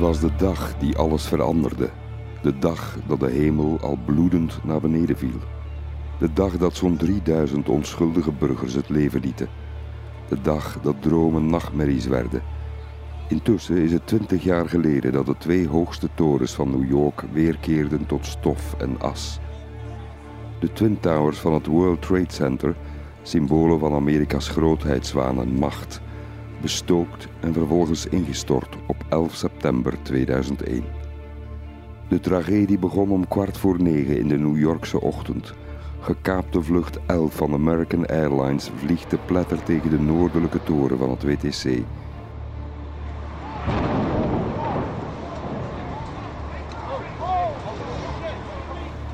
was de dag die alles veranderde. De dag dat de hemel al bloedend naar beneden viel. De dag dat zo'n 3000 onschuldige burgers het leven lieten. De dag dat dromen nachtmerries werden. Intussen is het 20 jaar geleden dat de twee hoogste torens van New York weerkeerden tot stof en as. De Twin Towers van het World Trade Center, symbolen van Amerika's grootheidswaan en macht, bestookt en vervolgens ingestort op 11 september 2001. De tragedie begon om kwart voor negen in de New Yorkse ochtend. Gekaapte vlucht 11 van American Airlines vliegt te pletter tegen de noordelijke toren van het WTC.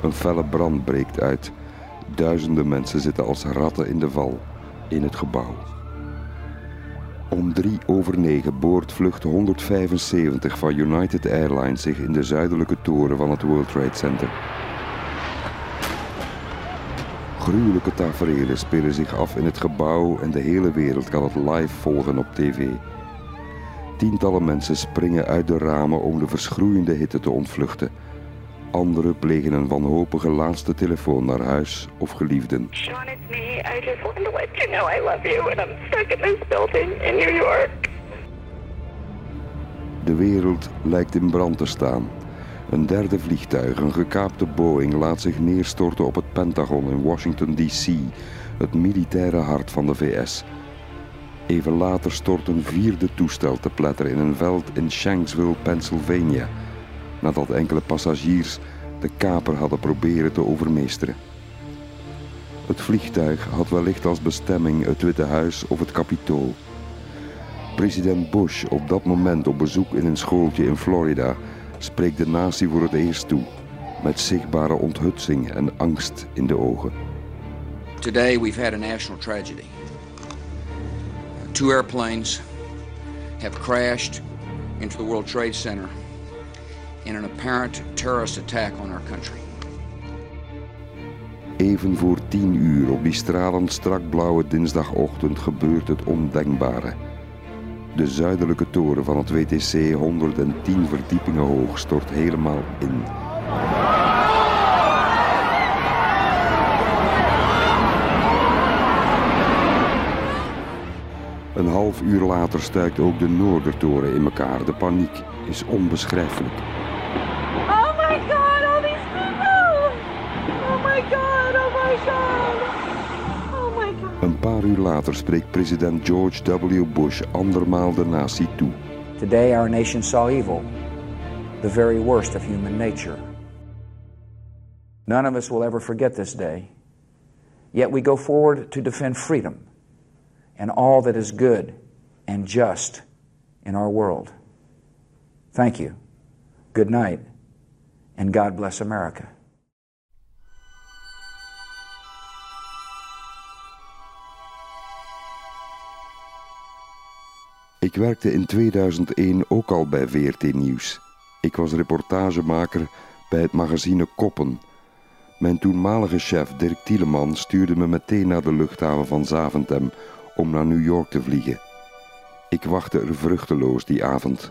Een felle brand breekt uit. Duizenden mensen zitten als ratten in de val in het gebouw. Om drie over negen boort vlucht 175 van United Airlines zich in de zuidelijke toren van het World Trade Center. Gruwelijke tafereelen spelen zich af in het gebouw en de hele wereld kan het live volgen op tv. Tientallen mensen springen uit de ramen om de verschroeiende hitte te ontvluchten. Anderen plegen een wanhopige laatste telefoon naar huis of geliefden. Let you know I love you and I'm stuck in this building in New York. De wereld lijkt in brand te staan. Een derde vliegtuig, een gekaapte Boeing, laat zich neerstorten op het Pentagon in Washington, D.C., het militaire hart van de VS. Even later stort een vierde toestel te pletter in een veld in Shanksville, Pennsylvania, nadat enkele passagiers de kaper hadden proberen te overmeesteren. Het vliegtuig had wellicht als bestemming het Witte Huis of het Capitool. President Bush, op dat moment op bezoek in een schooltje in Florida, spreekt de natie voor het eerst toe, met zichtbare onthutsing en angst in de ogen. Today we've had a national tragedy. Two airplanes have crashed into the World Trade Center in an apparent terrorist attack on our country. Even voor tien uur op die stralend strak blauwe dinsdagochtend gebeurt het ondenkbare. De zuidelijke toren van het WTC 110 verdiepingen hoog stort helemaal in. Een half uur later stuikt ook de Noordertoren in elkaar. De paniek is onbeschrijfelijk. Een paar uur later spreekt president George W. Bush andermaal de natie toe. Today, our nation saw evil, the very worst of human nature. None of us will ever forget this day. Yet we go forward to defend freedom and all that is good and just in our world. Thank you. Good night. And God bless America. Ik werkte in 2001 ook al bij VRT Nieuws. Ik was reportagemaker bij het magazine Koppen. Mijn toenmalige chef Dirk Tieleman stuurde me meteen naar de luchthaven van Zaventem om naar New York te vliegen. Ik wachtte er vruchteloos die avond.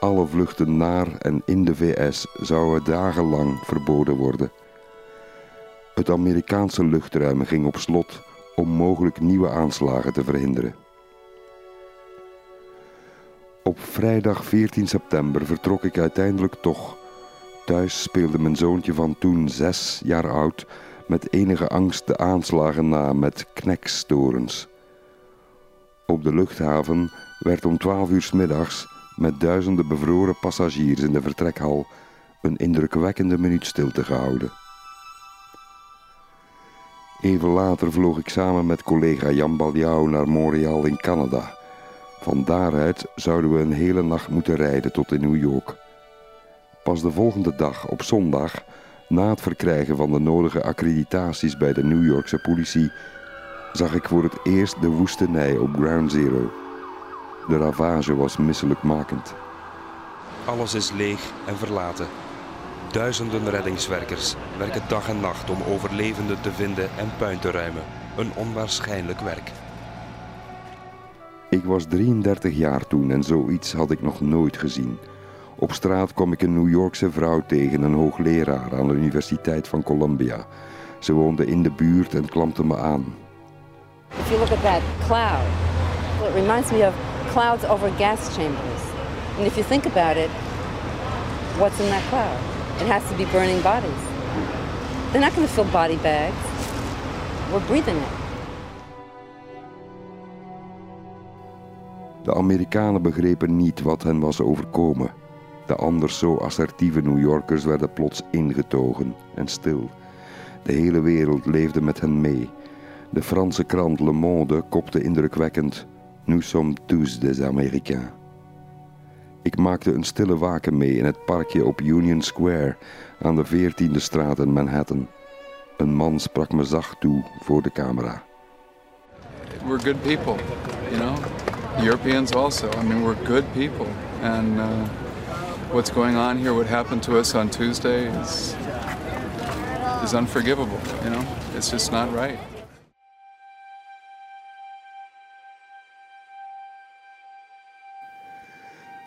Alle vluchten naar en in de VS zouden dagenlang verboden worden. Het Amerikaanse luchtruim ging op slot om mogelijk nieuwe aanslagen te verhinderen. Op vrijdag 14 september vertrok ik uiteindelijk toch. Thuis speelde mijn zoontje van toen zes jaar oud met enige angst de aanslagen na met knekstorens. Op de luchthaven werd om 12 uur middags met duizenden bevroren passagiers in de vertrekhal een indrukwekkende minuut stilte gehouden. Even later vloog ik samen met collega Jan Baljau naar Montreal in Canada. Van daaruit zouden we een hele nacht moeten rijden tot in New York. Pas de volgende dag, op zondag, na het verkrijgen van de nodige accreditaties bij de New Yorkse politie, zag ik voor het eerst de woestenij op Ground Zero. De ravage was misselijkmakend. Alles is leeg en verlaten. Duizenden reddingswerkers werken dag en nacht om overlevenden te vinden en puin te ruimen. Een onwaarschijnlijk werk. Ik was 33 jaar toen en zoiets had ik nog nooit gezien. Op straat kwam ik een New Yorkse vrouw tegen, een hoogleraar aan de Universiteit van Columbia. Ze woonde in de buurt en klampte me aan. If you look at that cloud, it reminds me of clouds over gas chambers. And if you think about it, what's in that cloud? It has to be burning bodies. They're not going to fill body bags. We're breathing it. De Amerikanen begrepen niet wat hen was overkomen. De anders zo assertieve New Yorkers werden plots ingetogen en stil. De hele wereld leefde met hen mee. De Franse krant Le Monde kopte indrukwekkend: Nous sommes tous des Américains. Ik maakte een stille waken mee in het parkje op Union Square aan de 14e straat in Manhattan. Een man sprak me zacht toe voor de camera. We're good people, you know. Europeans also. I mean, we're good people, and uh, what's going on here, what happened to us on Tuesday, is is unforgivable. You know, it's just not right.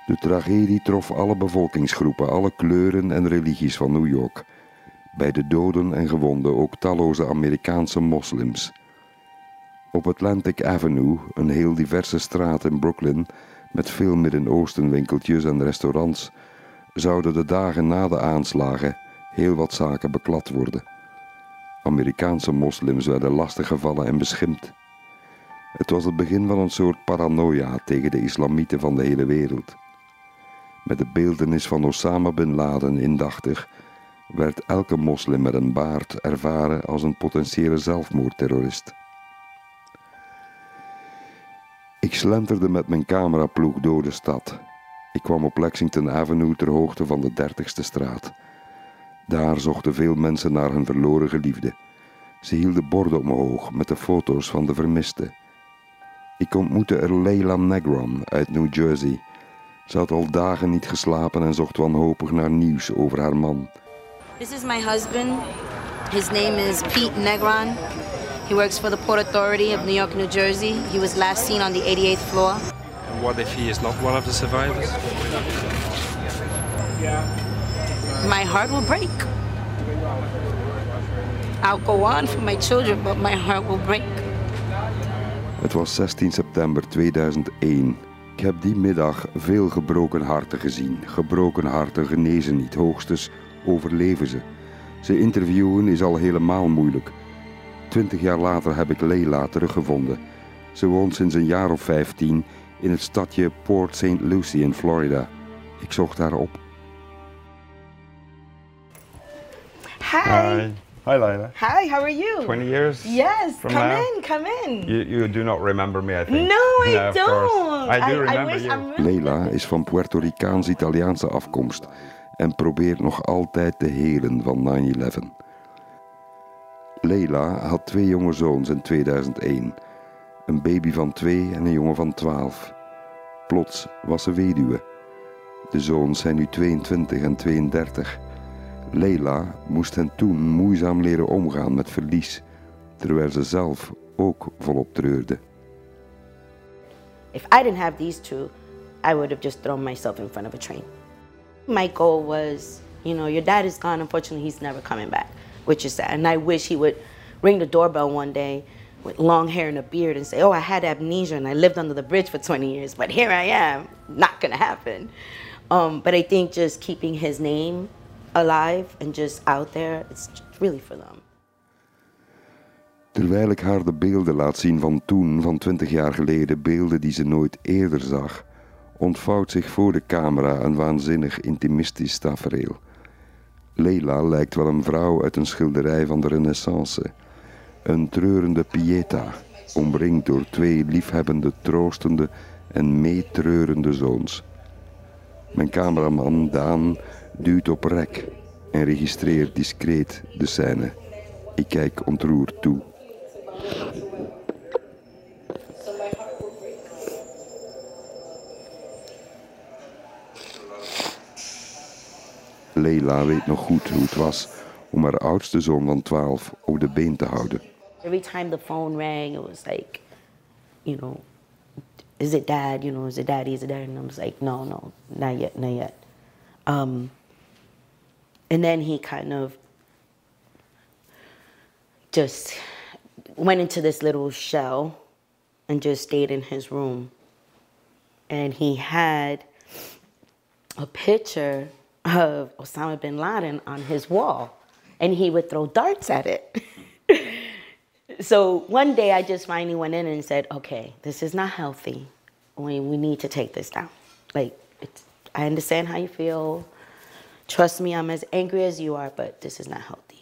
De tragedie trof alle bevolkingsgroepen, alle kleuren en religies van New York. Bij de doden en gewonden ook talloze Amerikaanse moslims. Op Atlantic Avenue, een heel diverse straat in Brooklyn, met veel Midden-Oosten winkeltjes en restaurants, zouden de dagen na de aanslagen heel wat zaken beklad worden. Amerikaanse moslims werden lastiggevallen en beschimpt. Het was het begin van een soort paranoia tegen de islamieten van de hele wereld. Met de beeldenis van Osama bin Laden indachtig werd elke moslim met een baard ervaren als een potentiële zelfmoordterrorist. Ik slenterde met mijn cameraploeg door de stad. Ik kwam op Lexington Avenue ter hoogte van de 30ste straat. Daar zochten veel mensen naar hun verloren geliefde. Ze hielden borden omhoog met de foto's van de vermisten. Ik ontmoette er Leila Negron uit New Jersey. Ze had al dagen niet geslapen en zocht wanhopig naar nieuws over haar man. This is my husband. His name is Pete Negron. He works for the Port Authority of New York, New Jersey. He was last seen on the 88th floor. And what if he is not one of the survivors? My heart will break. I'll go on for my children, but my heart will break. Het was 16 september 2001. Ik heb die middag veel gebroken harten gezien. Gebroken harten genezen niet, hoogstens overleven ze. Ze interviewen is al helemaal moeilijk. Twintig jaar later heb ik Leila teruggevonden. Ze woont sinds een jaar of 15 in het stadje Port St. Lucie in Florida. Ik zocht haar op. Hi. Hi, Lila. Hi, how are you? 20 years? Yes, from come now? in, come in. You, you do not remember me, I think. no, I don't. course. I do remember wish you. Really Leila is van Puerto Ricaans-Italiaanse afkomst en probeert nog altijd te helen van 9-11. Leila had twee jonge zoons in 2001. Een baby van twee en een jongen van 12. Plots was ze weduwe. De zoons zijn nu 22 en 32. Leila moest hen toen moeizaam leren omgaan met verlies, terwijl ze zelf ook volop treurde. If I didn't have these two, I would have just thrown myself in front of a train. My goal was, you know, your dad is gone. Unfortunately, he's never coming back, which is sad. And I wish he would ring the doorbell one day with long hair and a beard and say, oh, I had amnesia and I lived under the bridge for 20 years, but here I am. Not gonna happen. Um, but I think just keeping his name alive and just out there, it's really for them. Terwijl ik haar de beelden laat zien van toen, van twintig jaar geleden, beelden die ze nooit eerder zag, ontvouwt zich voor de camera een waanzinnig intimistisch tafereel. Leila lijkt wel een vrouw uit een schilderij van de Renaissance. Een treurende Pieta, omringd door twee liefhebbende, troostende en meetreurende zoons. Mijn cameraman Daan duwt op rek en registreert discreet de scène. Ik kijk ontroerd toe. Leila weet nog goed hoe het was om haar oudste zoon van 12 op de been te houden. Every time the phone rang, it was like, you know, is it dad? You know, is it daddy? Is it dad? And I was like, no, no, not yet, not yet. Um, and then he kind of just went into this little shell and just stayed in his room. And he had a picture of Osama bin Laden on his wall, and he would throw darts at it. so one day I just finally went in and said, okay, this is not healthy. We, we need to take this down. Like, I understand how you feel. Trust me, I'm as angry as you are, but this is not healthy.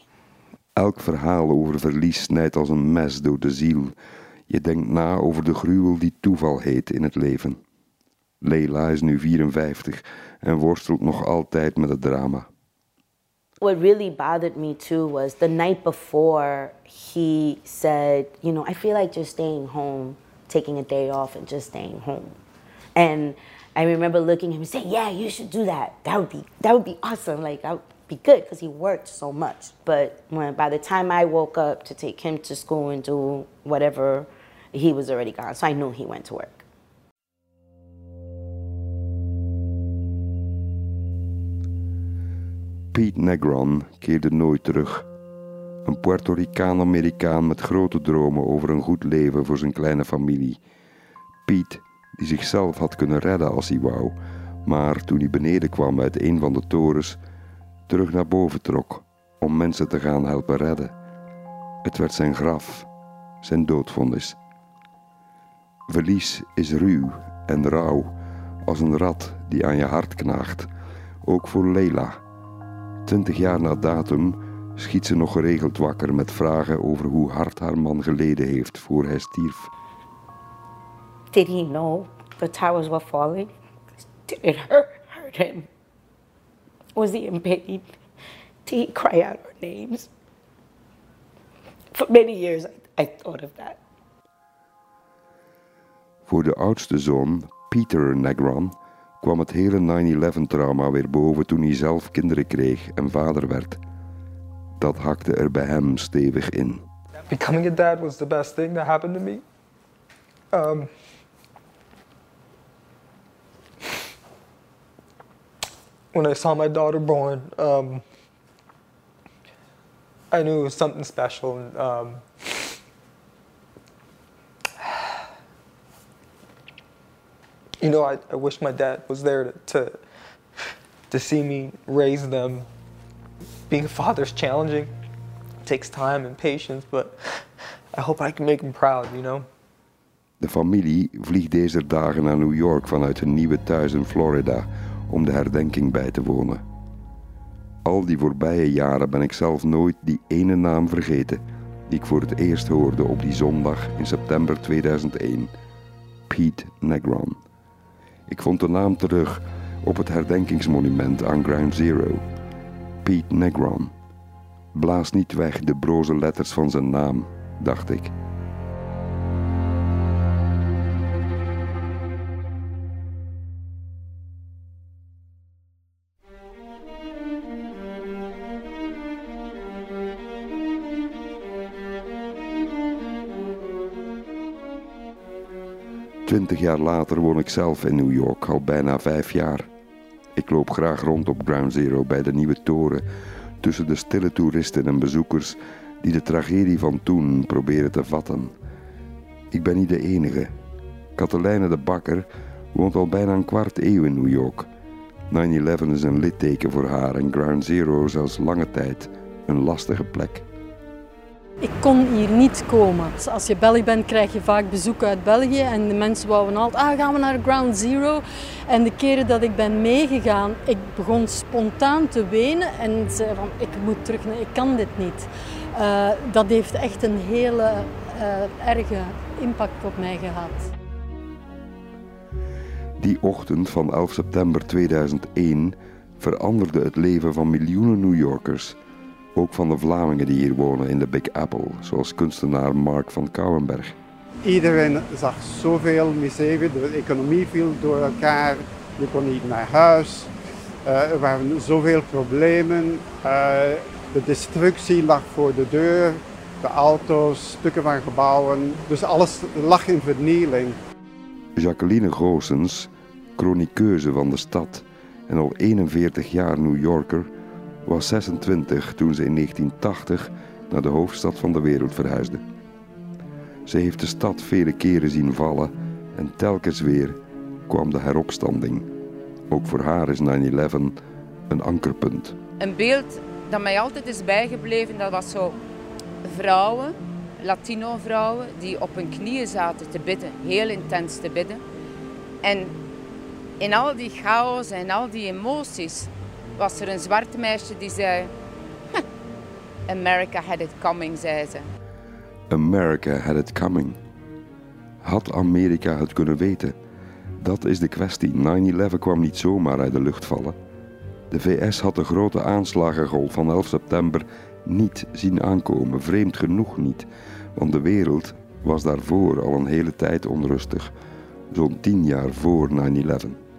Elk verhaal over verlies snijdt als een mes door de ziel. Je denkt na over de gruwel die toeval heet in het leven. Leila is nu 54 en worstelt nog altijd met het drama. What really bothered me too was the night before he said, you know, I feel like just staying home, taking a day off and just staying home. And I remember looking at him and saying, "Yeah, you should do that. That would be that would be awesome. Like I be good because he worked so much." But when by the time I woke up to take him to school and do whatever, he was already gone. So I knew he went to work. Pete Negron keerde nooit terug. Een Puerto Ricaan-Amerikaan met grote dromen over een goed leven voor zijn kleine familie. Pete die zichzelf had kunnen redden als hij wou, maar toen hij beneden kwam uit een van de torens, terug naar boven trok om mensen te gaan helpen redden. Het werd zijn graf, zijn doodvondis. Verlies is ruw en rauw, als een rat die aan je hart knaagt, ook voor Leila. Twintig jaar na datum schiet ze nog geregeld wakker met vragen over hoe hard haar man geleden heeft voor hij stierf. Did he know the towers were falling? Did it hurt, hurt him? Was he in pain? Did he cry out our names? For many years I, I thought of that. Voor de oudste zoon, Peter Negron, kwam het hele 9-11-trauma weer boven toen hij zelf kinderen kreeg en vader werd. Dat hakte er bij hem stevig in. Becoming a dad was the best thing that happened to me. Um, when I saw my daughter born, um, I knew it was something special. Um, you know, I, I wish my dad was there to, to, to see me raise them. Being a father is challenging. It takes time and patience, but I hope I can make him proud, you know? De familie vliegt deze dagen naar New York vanuit hun nieuwe thuis in Florida om de herdenking bij te wonen. Al die voorbije jaren ben ik zelf nooit die ene naam vergeten die ik voor het eerst hoorde op die zondag in september 2001. Pete Negron. Ik vond de naam terug op het herdenkingsmonument aan Ground Zero. Pete Negron. Blaas niet weg de broze letters van zijn naam, dacht ik. Twintig jaar later woon ik zelf in New York, al bijna vijf jaar. Ik loop graag rond op Ground Zero bij de nieuwe toren, tussen de stille toeristen en bezoekers die de tragedie van toen proberen te vatten. Ik ben niet de enige. Katelijne de Bakker woont al bijna een kwart eeuw in New York. 9-11 is een litteken voor haar en Ground Zero zelfs lange tijd een lastige plek. Ik kon hier niet komen. Als je België bent, krijg je vaak bezoek uit België. En de mensen wouden altijd, ah, gaan we naar Ground Zero. En de keren dat ik ben meegegaan, ik begon spontaan te wenen. En zei van, ik moet terug, ik kan dit niet. Uh, dat heeft echt een hele uh, erge impact op mij gehad. Die ochtend van 11 september 2001 veranderde het leven van miljoenen New Yorkers ook van de Vlamingen die hier wonen in de Big Apple, zoals kunstenaar Mark van Kouwenberg. Iedereen zag zoveel miserie, de economie viel door elkaar, je kon niet naar huis, uh, er waren zoveel problemen, uh, de destructie lag voor de deur, de auto's, stukken van gebouwen, dus alles lag in vernieling. Jacqueline Goossens, chroniqueuse van de stad, en al 41 jaar New Yorker, was 26 toen ze in 1980 naar de hoofdstad van de wereld verhuisde. Ze heeft de stad vele keren zien vallen en telkens weer kwam de heropstanding. Ook voor haar is 9-11 een ankerpunt. Een beeld dat mij altijd is bijgebleven, dat was zo vrouwen, Latino-vrouwen, die op hun knieën zaten te bidden, heel intens te bidden. En in al die chaos en al die emoties was er een zwart meisje die zei: America had it coming, zei ze. America had it coming. Had Amerika het kunnen weten? Dat is de kwestie. 9-11 kwam niet zomaar uit de lucht vallen. De VS had de grote aanslagengolf van 11 september niet zien aankomen, vreemd genoeg niet, want de wereld was daarvoor al een hele tijd onrustig, zo'n tien jaar voor 9-11.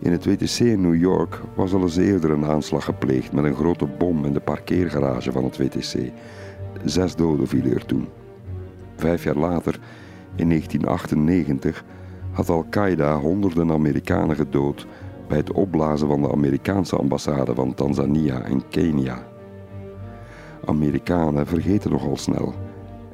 In het WTC in New York was al eens eerder een aanslag gepleegd met een grote bom in de parkeergarage van het WTC. Zes doden vielen er toen. Vijf jaar later, in 1998, had Al-Qaeda honderden Amerikanen gedood bij het opblazen van de Amerikaanse ambassade van Tanzania en Kenia. Amerikanen vergeten nogal snel.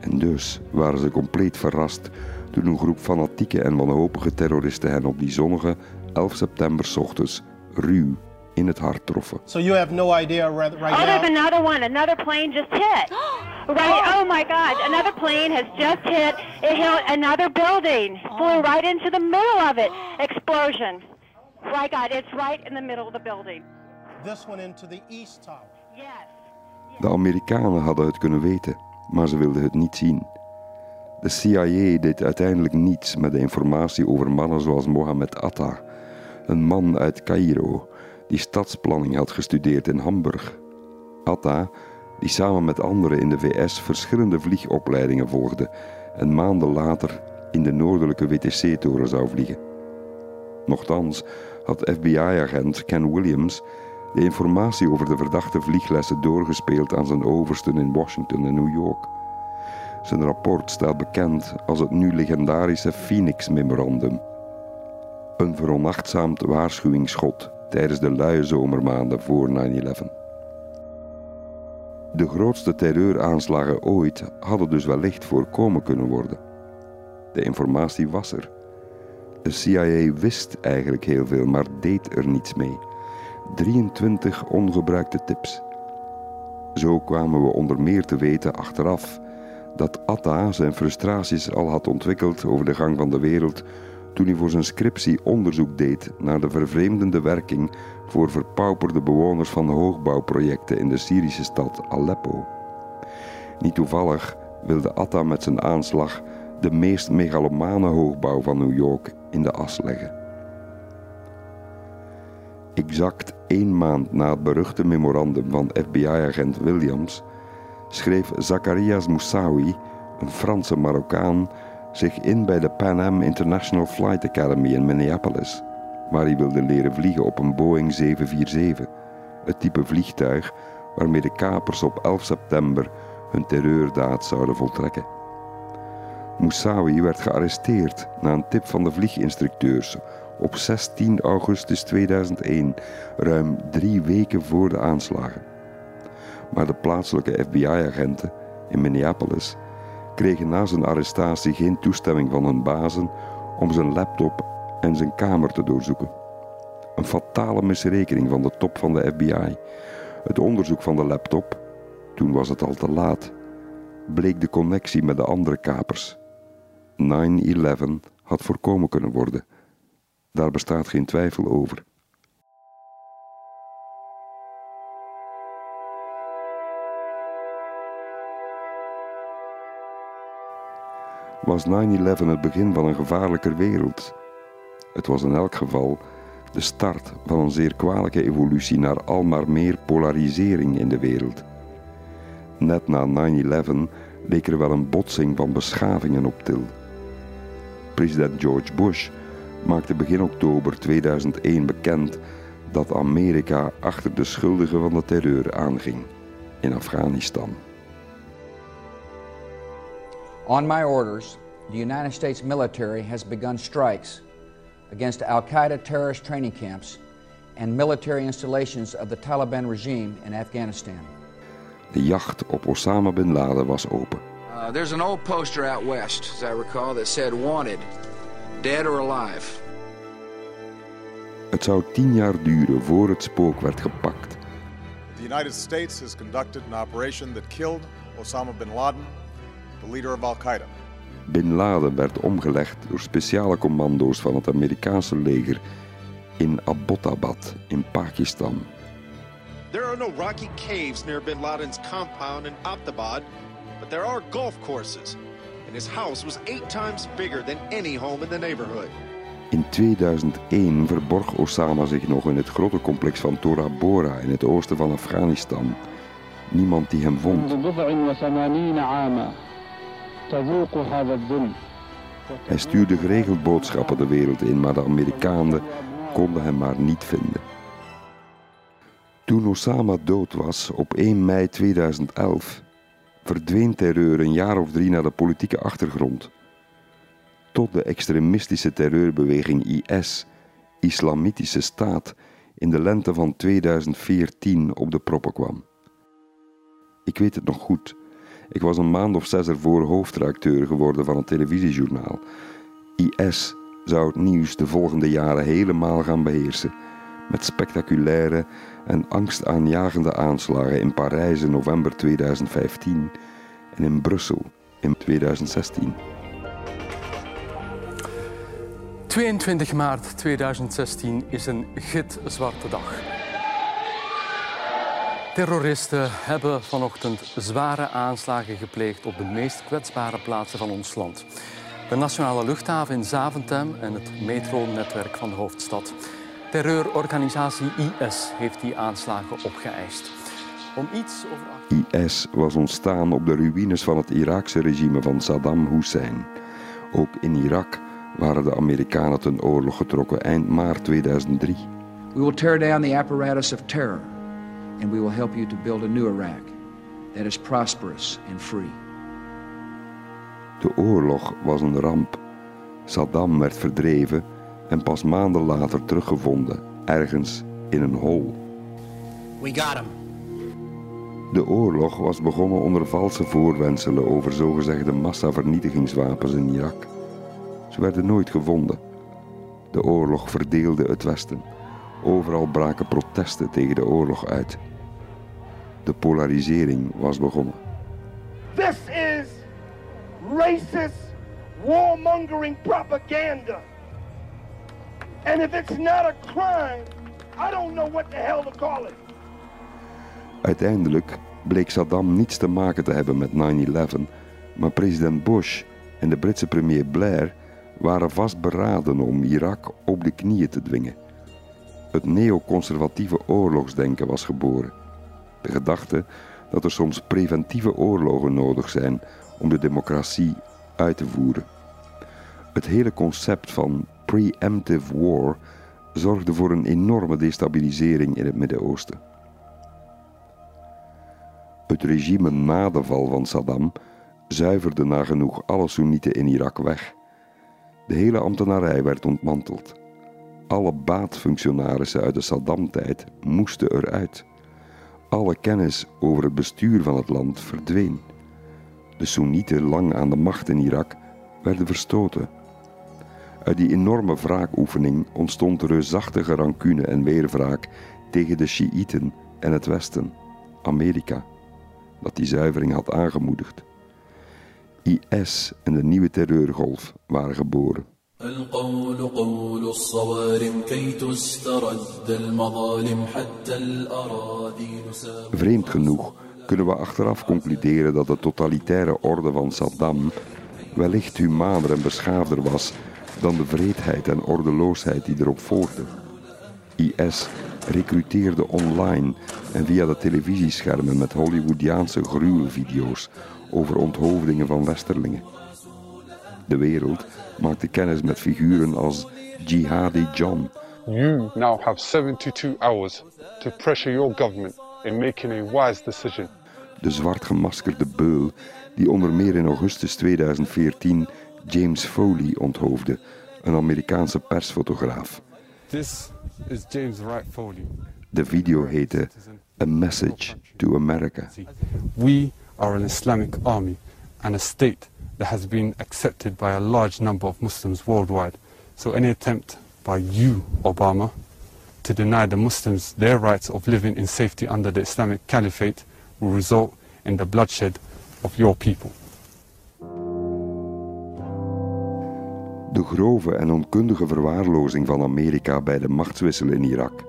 En dus waren ze compleet verrast toen een groep fanatieke en wanhopige terroristen hen op die zonnige 11 september ochtends ruw in het hart troffen. So you have no idea right, right oh, now? there's another one. Another plane just hit. right. Oh my God! Another plane has just hit. It hit another building. Flew right into the middle of it. Explosion. My God! It's right in the middle of the building. This one into the east tower. Yes. De Amerikanen hadden het kunnen weten, maar ze wilden het niet zien. De CIA deed uiteindelijk niets met de informatie over mannen zoals Mohammed Atta, een man uit Cairo die stadsplanning had gestudeerd in Hamburg. Atta, die samen met anderen in de VS verschillende vliegopleidingen volgde en maanden later in de noordelijke WTC-toren zou vliegen. Nochtans had FBI-agent Ken Williams de informatie over de verdachte vlieglessen doorgespeeld aan zijn oversten in Washington en New York. Zijn rapport staat bekend als het nu legendarische Phoenix Memorandum. Een veronachtzaamd waarschuwingsschot tijdens de luie zomermaanden voor 9-11. De grootste terreuraanslagen ooit hadden dus wellicht voorkomen kunnen worden. De informatie was er. De CIA wist eigenlijk heel veel, maar deed er niets mee. 23 ongebruikte tips. Zo kwamen we onder meer te weten achteraf dat Atta zijn frustraties al had ontwikkeld over de gang van de wereld toen hij voor zijn scriptie onderzoek deed naar de vervreemdende werking voor verpauperde bewoners van hoogbouwprojecten in de Syrische stad Aleppo. Niet toevallig wilde Atta met zijn aanslag de meest megalomane hoogbouw van New York in de as leggen. Exact één maand na het beruchte memorandum van FBI-agent Williams schreef Zacharias Moussaoui, een Franse Marokkaan, zich in bij de Pan Am International Flight Academy in Minneapolis, waar hij wilde leren vliegen op een Boeing 747, het type vliegtuig waarmee de kapers op 11 september hun terreurdaad zouden voltrekken. Moussaoui werd gearresteerd na een tip van de vlieginstructeurs op 16 augustus 2001, ruim drie weken voor de aanslagen. Maar de plaatselijke FBI-agenten in Minneapolis kregen na zijn arrestatie geen toestemming van hun bazen om zijn laptop en zijn kamer te doorzoeken. Een fatale misrekening van de top van de FBI. Het onderzoek van de laptop, toen was het al te laat, bleek de connectie met de andere kapers. 9-11 had voorkomen kunnen worden. Daar bestaat geen twijfel over. Was 9-11 het begin van een gevaarlijker wereld? Het was in elk geval de start van een zeer kwalijke evolutie naar almaar meer polarisering in de wereld. Net na 9-11 leek er wel een botsing van beschavingen op til. President George Bush maakte begin oktober 2001 bekend dat Amerika achter de schuldigen van de terreur aanging in Afghanistan. On my orders, the United States military has begun strikes against Al Qaeda terrorist training camps and military installations of the Taliban regime in Afghanistan. De jacht op Osama bin Laden was open. Uh, there's an old poster out west, as I recall, that said wanted, dead or alive. Het zou tien jaar duren voor het spook werd gepakt. The United States has conducted an operation that killed Osama bin Laden, the leader of Al Qaeda. Bin Laden werd omgelegd door speciale commando's van het Amerikaanse leger in Abbottabad in Pakistan. There are no rocky caves near bin Laden's compound in Abbottabad, but there are golf courses. And his house was eight times bigger than any home in the neighborhood. In 2001 verborg Osama zich nog in het grote complex van Tora Bora in het oosten van Afghanistan. Niemand die hem vond. Hij stuurde geregeld boodschappen de wereld in, maar de Amerikanen konden hem maar niet vinden. Toen Osama dood was op 1 mei 2011, verdween terreur een jaar of drie naar de politieke achtergrond. Tot de extremistische terreurbeweging IS, Islamitische Staat, in de lente van 2014 op de proppen kwam. Ik weet het nog goed. Ik was een maand of zes ervoor hoofdredacteur geworden van een televisiejournaal. IS zou het nieuws de volgende jaren helemaal gaan beheersen. Met spectaculaire en angstaanjagende aanslagen in Parijs in november 2015 en in Brussel in 2016. 22 maart 2016 is een gitzwarte dag. Terroristen hebben vanochtend zware aanslagen gepleegd op de meest kwetsbare plaatsen van ons land. De nationale luchthaven in Zaventem en het metronetwerk van de hoofdstad. Terreurorganisatie IS heeft die aanslagen opgeëist. Om iets over... IS was ontstaan op de ruïnes van het Iraakse regime van Saddam Hussein. Ook in Irak waren de Amerikanen ten oorlog getrokken eind maart 2003. We will tear down the apparatus of terror and we will help you to build a new Iraq that is prosperous and free. De oorlog was een ramp. Saddam werd verdreven en pas maanden later teruggevonden, ergens in een hol. We got him. De oorlog was begonnen onder valse voorwendselen over zogezegde massavernietigingswapens in Irak. Ze werden nooit gevonden. De oorlog verdeelde het Westen. Overal braken protesten tegen de oorlog uit. De polarisering was begonnen. This is racist, warmongering propaganda. And if it's not a crime, I don't know what the hell to call it. Uiteindelijk bleek Saddam niets te maken te hebben met 9-11, maar president Bush en de Britse premier Blair waren vastberaden om Irak op de knieën te dwingen. Het neoconservatieve oorlogsdenken was geboren. Gedachte dat er soms preventieve oorlogen nodig zijn om de democratie uit te voeren. Het hele concept van preemptive war zorgde voor een enorme destabilisering in het Midden-Oosten. Het regime na de val van Saddam zuiverde nagenoeg alle Soenieten in Irak weg. De hele ambtenarij werd ontmanteld. Alle baatfunctionarissen uit de Saddam-tijd moesten eruit. Alle kennis over het bestuur van het land verdween. De Soenieten lang aan de macht in Irak werden verstoten. Uit die enorme wraakoefening ontstond reusachtige rancune en weerwraak tegen de Shiiten en het Westen, Amerika, dat die zuivering had aangemoedigd. IS en de nieuwe terreurgolf waren geboren. القول قول الصوارم كي تسترد المظالم حتى الأراضي Vreemd genoeg kunnen we achteraf concluderen dat de totalitaire orde van Saddam wellicht humaner en beschaafder was dan de vreedheid en ordeloosheid die erop volgde. IS recruteerde online en via de televisieschermen met Hollywoodiaanse gruwelvideo's over onthoofdingen van westerlingen. De wereld maakte kennis met figuren als Jihadi John, You now have 72 hours to pressure your government in making a wise decision. de zwart gemaskerde beul die onder meer in augustus 2014 James Foley onthoofde, een Amerikaanse persfotograaf. This is James Wright Foley. De video heette A Message to America. We are an Islamic army and a state that has been accepted by a large number of Muslims worldwide. So any attempt by you, Obama, to deny the Muslims their rights of living in safety under the Islamic Caliphate will result in the bloodshed of your people. De grove en onkundige verwaarlozing van Amerika bij de machtswissel in Irak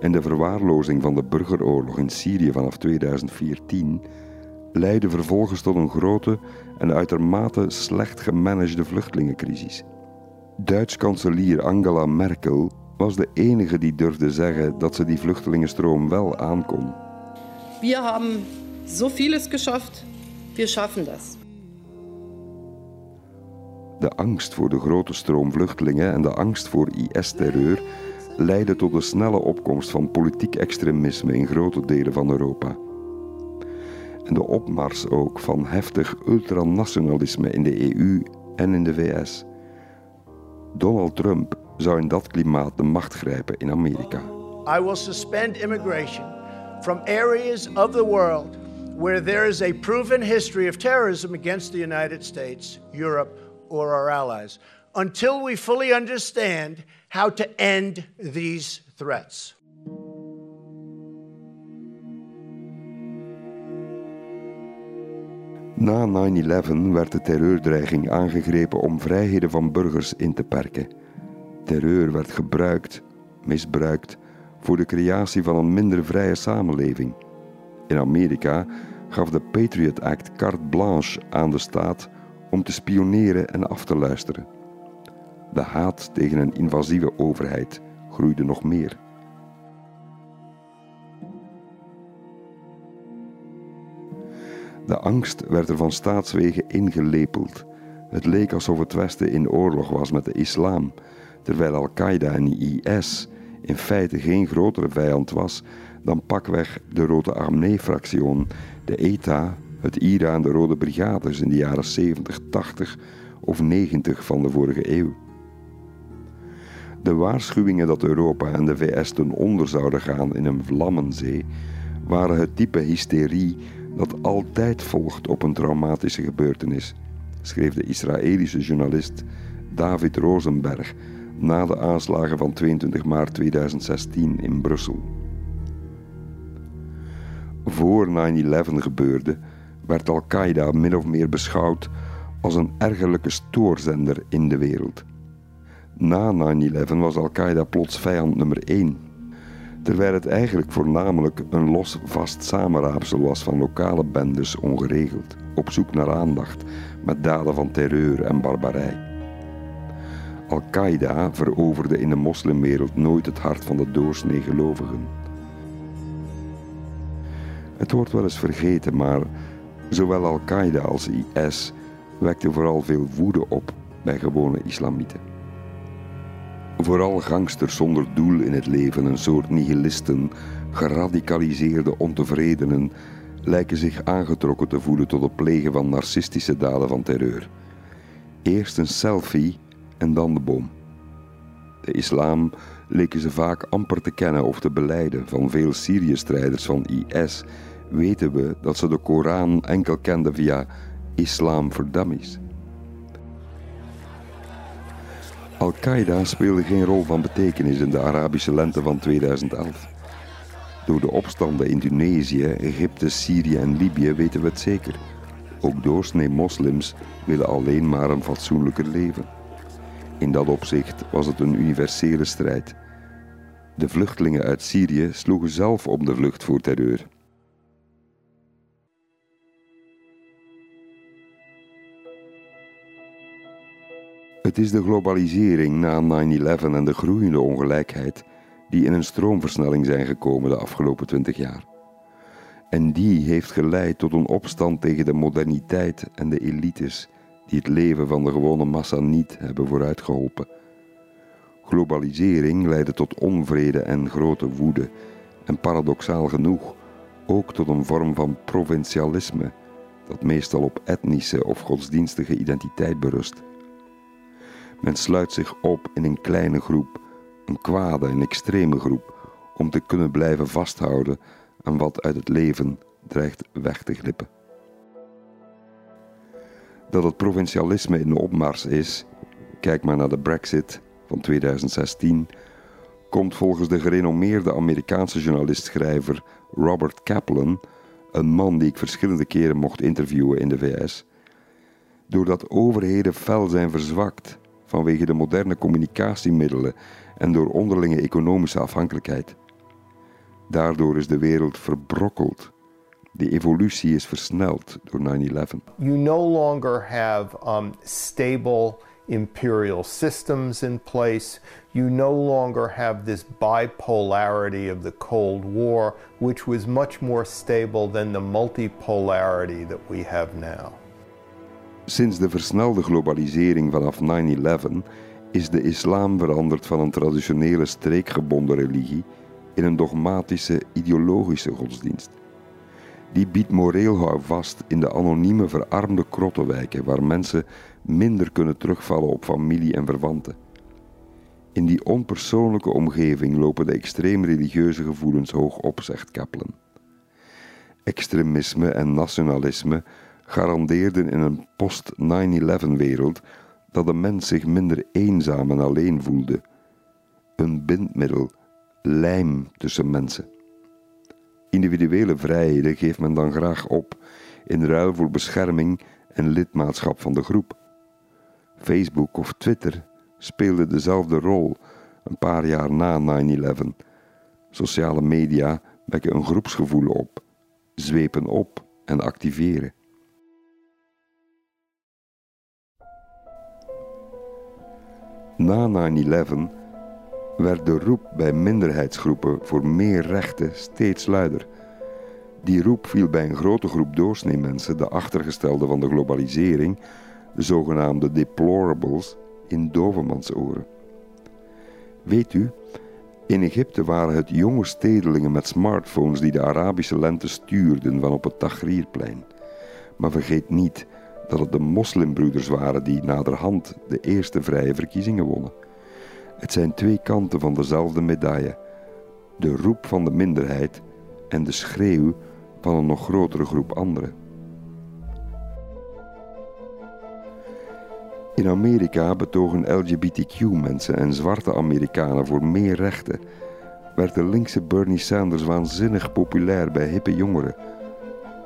en de verwaarlozing van de burgeroorlog in Syrië vanaf 2014 leidde vervolgens tot een grote en uitermate slecht gemanagede vluchtelingencrisis. Duits kanselier Angela Merkel was de enige die durfde zeggen dat ze die vluchtelingenstroom wel aankon. Wir haben so vieles geschafft, wir schaffen das. De angst voor de grote stroom vluchtelingen en de angst voor IS-terreur leidden tot de snelle opkomst van politiek extremisme in grote delen van Europa. En de opmars ook van heftig ultranationalisme in de EU en in de VS. Donald Trump zou in dat klimaat de macht grijpen in Amerika. I will suspend immigration from areas of the world where there is a proven history of terrorism against the United States, Europe, or our allies until we fully understand how to end these threats. Na 9-11 werd de terreurdreiging aangegrepen om vrijheden van burgers in te perken. Terreur werd gebruikt, misbruikt, voor de creatie van een minder vrije samenleving. In Amerika gaf de Patriot Act carte blanche aan de staat om te spioneren en af te luisteren. De haat tegen een invasieve overheid groeide nog meer. De angst werd er van staatswegen ingelepeld. Het leek alsof het Westen in oorlog was met de islam, terwijl Al-Qaeda en IS in feite geen grotere vijand was dan pakweg de Rode Armee-fractie, de ETA, het IRA en de Rode Brigades in de jaren 70, 80 of 90 van de vorige eeuw. De waarschuwingen dat Europa en de VS ten onder zouden gaan in een vlammenzee waren het type hysterie dat altijd volgt op een traumatische gebeurtenis, schreef de Israëlische journalist David Rosenberg na de aanslagen van 22 maart 2016 in Brussel. Voor 9-11 gebeurde, werd Al-Qaeda min of meer beschouwd als een ergerlijke stoorzender in de wereld. Na 9-11 was Al-Qaeda plots vijand nummer 1, terwijl het eigenlijk voornamelijk een los vast samenraapsel was van lokale bendes ongeregeld, op zoek naar aandacht met daden van terreur en barbarij. Al-Qaeda veroverde in de moslimwereld nooit het hart van de doorsnee gelovigen. Het wordt wel eens vergeten, maar zowel Al-Qaeda als IS wekten vooral veel woede op bij gewone islamieten. Vooral gangsters zonder doel in het leven, een soort nihilisten, geradicaliseerde ontevredenen, lijken zich aangetrokken te voelen tot het plegen van narcistische daden van terreur. Eerst een selfie en dan de bom. De islam leken ze vaak amper te kennen of te beleiden. Van veel Syrië-strijders van IS weten we dat ze de Koran enkel kenden via islam voor dummies. Al-Qaeda speelde geen rol van betekenis in de Arabische lente van 2011. Door de opstanden in Tunesië, Egypte, Syrië en Libië weten we het zeker. Ook doorsnee moslims willen alleen maar een fatsoenlijker leven. In dat opzicht was het een universele strijd. De vluchtelingen uit Syrië sloegen zelf op de vlucht voor terreur. Het is de globalisering na 9-11 en de groeiende ongelijkheid die in een stroomversnelling zijn gekomen de afgelopen twintig jaar. En die heeft geleid tot een opstand tegen de moderniteit en de elites die het leven van de gewone massa niet hebben vooruitgeholpen. Globalisering leidde tot onvrede en grote woede en paradoxaal genoeg ook tot een vorm van provincialisme dat meestal op etnische of godsdienstige identiteit berust. Men sluit zich op in een kleine groep een kwade en extreme groep, om te kunnen blijven vasthouden aan wat uit het leven dreigt weg te glippen. Dat het provincialisme in de opmars is, kijk maar naar de Brexit van 2016, komt volgens de gerenommeerde Amerikaanse journalist-schrijver Robert Kaplan, een man die ik verschillende keren mocht interviewen in de VS, doordat overheden fel zijn verzwakt vanwege de moderne communicatiemiddelen en door onderlinge economische afhankelijkheid. Daardoor is de wereld verbrokkeld. De evolutie is versneld door 9-11. You no longer have um, stable imperial systems in place. You no longer have this bipolarity of the Cold War, which was much more stable than the multipolarity that we have now. Sinds de versnelde globalisering vanaf 9-11 is de islam veranderd van een traditionele streekgebonden religie in een dogmatische, ideologische godsdienst. Die biedt moreel houvast in de anonieme, verarmde krottenwijken waar mensen minder kunnen terugvallen op familie en verwanten. In die onpersoonlijke omgeving lopen de extreem religieuze gevoelens hoog op, zegt Kaplan. Extremisme en nationalisme garandeerden in een post-9-11-wereld dat de mens zich minder eenzaam en alleen voelde. Een bindmiddel, lijm tussen mensen. Individuele vrijheden geeft men dan graag op in ruil voor bescherming en lidmaatschap van de groep. Facebook of Twitter speelden dezelfde rol een paar jaar na 9-11. Sociale media wekken een groepsgevoel op, zwepen op en activeren. Na 9-11 werd de roep bij minderheidsgroepen voor meer rechten steeds luider. Die roep viel bij een grote groep doorsneemensen, de achtergestelden van de globalisering, de zogenaamde deplorables, in dovenmansoren. Weet u, in Egypte waren het jonge stedelingen met smartphones die de Arabische lente stuurden van op het Tahrirplein. Maar vergeet niet dat het de moslimbroeders waren die naderhand de eerste vrije verkiezingen wonnen. Het zijn twee kanten van dezelfde medaille: de roep van de minderheid en de schreeuw van een nog grotere groep anderen. In Amerika betogen LGBTQ-mensen en zwarte Amerikanen voor meer rechten. Werd de linkse Bernie Sanders waanzinnig populair bij hippe jongeren.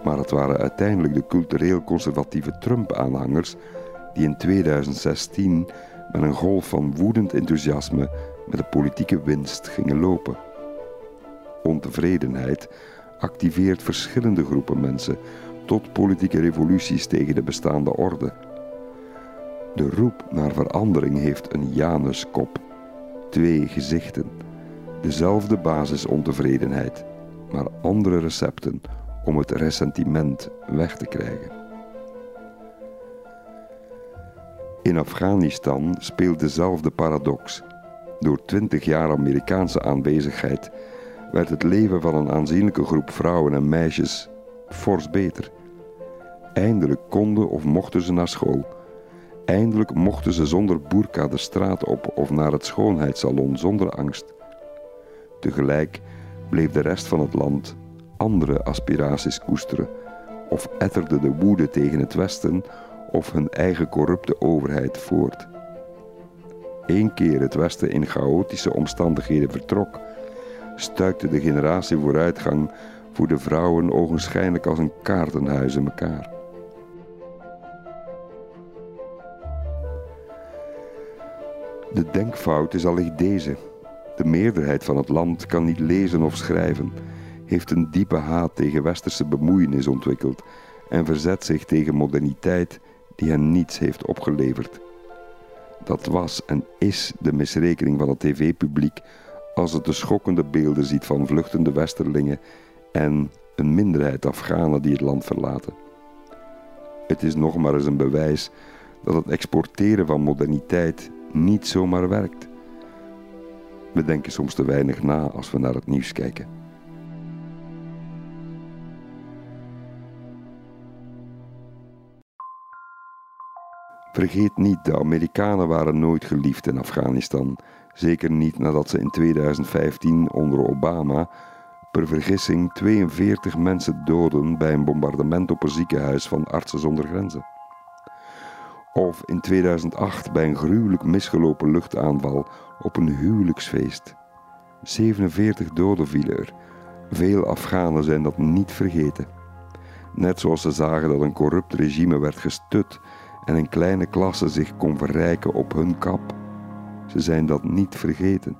Maar het waren uiteindelijk de cultureel conservatieve Trump-aanhangers die in 2016 met een golf van woedend enthousiasme met de politieke winst gingen lopen. Ontevredenheid activeert verschillende groepen mensen tot politieke revoluties tegen de bestaande orde. De roep naar verandering heeft een Januskop, twee gezichten, dezelfde basisontevredenheid, maar andere recepten om het ressentiment weg te krijgen. In Afghanistan speelt dezelfde paradox. Door twintig jaar Amerikaanse aanwezigheid werd het leven van een aanzienlijke groep vrouwen en meisjes fors beter. Eindelijk konden of mochten ze naar school. Eindelijk mochten ze zonder boerka de straat op of naar het schoonheidssalon zonder angst. Tegelijk bleef de rest van het land andere aspiraties koesteren of etterde de woede tegen het Westen of hun eigen corrupte overheid voort. Eén keer het Westen in chaotische omstandigheden vertrok, stuikte de generatie vooruitgang voor de vrouwen ogenschijnlijk als een kaartenhuis in elkaar. De denkfout is allicht deze. De meerderheid van het land kan niet lezen of schrijven, heeft een diepe haat tegen westerse bemoeienis ontwikkeld en verzet zich tegen moderniteit die hen niets heeft opgeleverd. Dat was en is de misrekening van het tv-publiek als het de schokkende beelden ziet van vluchtende westerlingen en een minderheid Afghanen die het land verlaten. Het is nog maar eens een bewijs dat het exporteren van moderniteit niet zomaar werkt. We denken soms te weinig na als we naar het nieuws kijken. Vergeet niet, de Amerikanen waren nooit geliefd in Afghanistan. Zeker niet nadat ze in 2015 onder Obama per vergissing 42 mensen doden bij een bombardement op een ziekenhuis van Artsen zonder Grenzen. Of in 2008 bij een gruwelijk misgelopen luchtaanval op een huwelijksfeest. 47 doden vielen er. Veel Afghanen zijn dat niet vergeten. Net zoals ze zagen dat een corrupt regime werd gestut en een kleine klasse zich kon verrijken op hun kap. Ze zijn dat niet vergeten.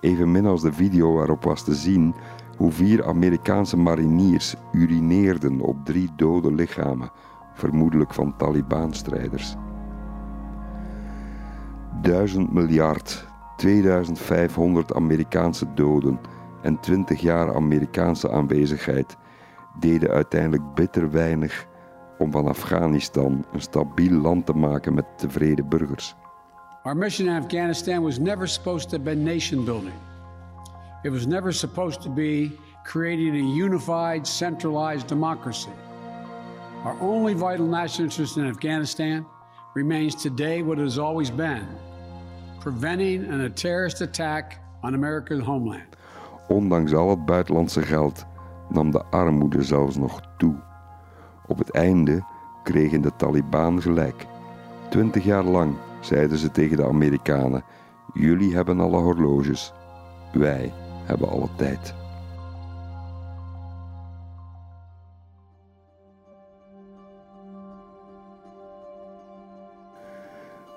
Evenmin als de video waarop was te zien hoe vier Amerikaanse mariniers urineerden op drie dode lichamen, vermoedelijk van Taliban-strijders. Duizend miljard, 2500 Amerikaanse doden en 20 jaar Amerikaanse aanwezigheid deden uiteindelijk bitter weinig om van Afghanistan een stabiel land te maken met tevreden burgers. Our mission in Afghanistan was never supposed to be nation building. It was never supposed to be creating a unified, centralized democracy. Our only vital national interest in Afghanistan remains today what it has always been preventing a terrorist attack on America's homeland. Ondanks al het buitenlandse geld nam de armoede zelfs nog toe. Op het einde kregen de Taliban gelijk. Twintig jaar lang zeiden ze tegen de Amerikanen: Jullie hebben alle horloges, wij hebben alle tijd.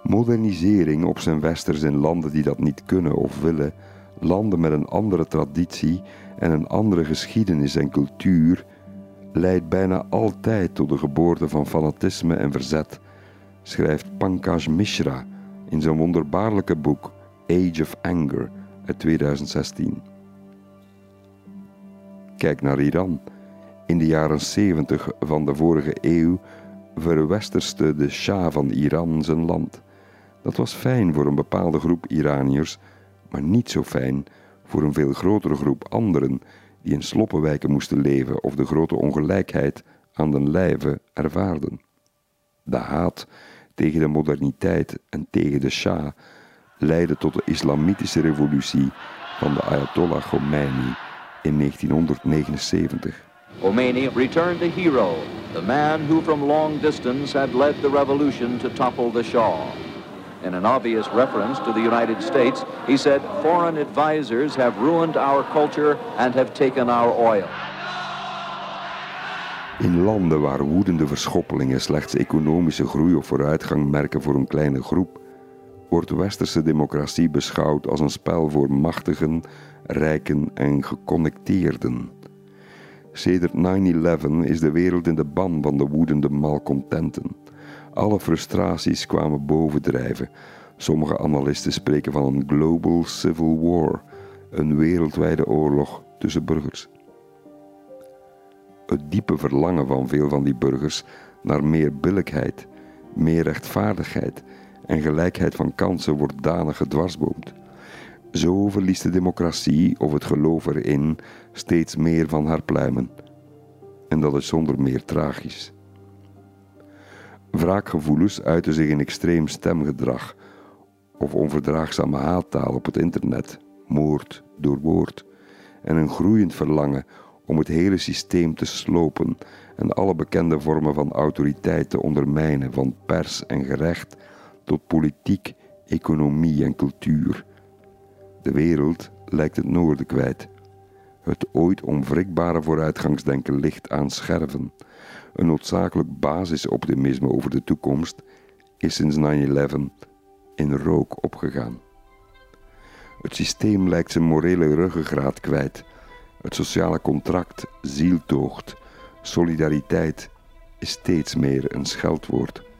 Modernisering op zijn westers in landen die dat niet kunnen of willen, landen met een andere traditie en een andere geschiedenis en cultuur, leidt bijna altijd tot de geboorte van fanatisme en verzet, schrijft Pankaj Mishra in zijn wonderbaarlijke boek Age of Anger uit 2016. Kijk naar Iran. In de jaren 70 van de vorige eeuw verwesterste de Shah van Iran zijn land. Dat was fijn voor een bepaalde groep Iraniërs, maar niet zo fijn voor een veel grotere groep anderen die in sloppenwijken moesten leven of de grote ongelijkheid aan den lijve ervaarden. De haat tegen de moderniteit en tegen de Shah leidde tot de islamitische revolutie van de Ayatollah Khomeini in 1979. Khomeini returned a hero, the man who from long distance had led the revolution to topple the Shah. In an obvious reference to the United States, he said, Foreign advisors have ruined our culture and have taken our oil. In landen waar woedende verschoppelingen slechts economische groei of vooruitgang merken voor een kleine groep, wordt westerse democratie beschouwd als een spel voor machtigen, rijken en geconnecteerden. Sedert 9-11 is de wereld in de ban van de woedende malcontenten. Alle frustraties kwamen bovendrijven. Sommige analisten spreken van een global civil war, een wereldwijde oorlog tussen burgers. Het diepe verlangen van veel van die burgers naar meer billijkheid, meer rechtvaardigheid en gelijkheid van kansen wordt danig gedwarsboomd. Zo verliest de democratie of het geloof erin steeds meer van haar pluimen. En dat is zonder meer tragisch. Wraakgevoelens uiten zich in extreem stemgedrag of onverdraagzame haattaal op het internet, moord door woord en een groeiend verlangen om het hele systeem te slopen en alle bekende vormen van autoriteit te ondermijnen, van pers en gerecht tot politiek, economie en cultuur. De wereld lijkt het noorden kwijt. Het ooit onwrikbare vooruitgangsdenken ligt aan scherven. Een noodzakelijk basisoptimisme over de toekomst is sinds 9-11 in rook opgegaan. Het systeem lijkt zijn morele ruggengraat kwijt. Het sociale contract zieltoogt. Solidariteit is steeds meer een scheldwoord.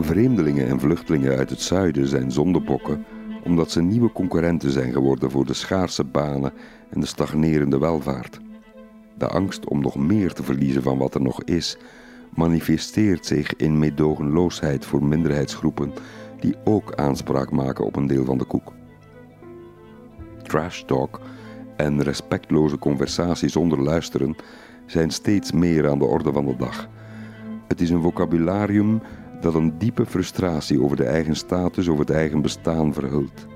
Vreemdelingen en vluchtelingen uit het zuiden zijn zondebokken omdat ze nieuwe concurrenten zijn geworden voor de schaarse banen en de stagnerende welvaart. De angst om nog meer te verliezen van wat er nog is, manifesteert zich in meedogenloosheid voor minderheidsgroepen die ook aanspraak maken op een deel van de koek. Trash talk en respectloze conversatie zonder luisteren zijn steeds meer aan de orde van de dag. Het is een vocabularium dat een diepe frustratie over de eigen status, over het eigen bestaan verhult.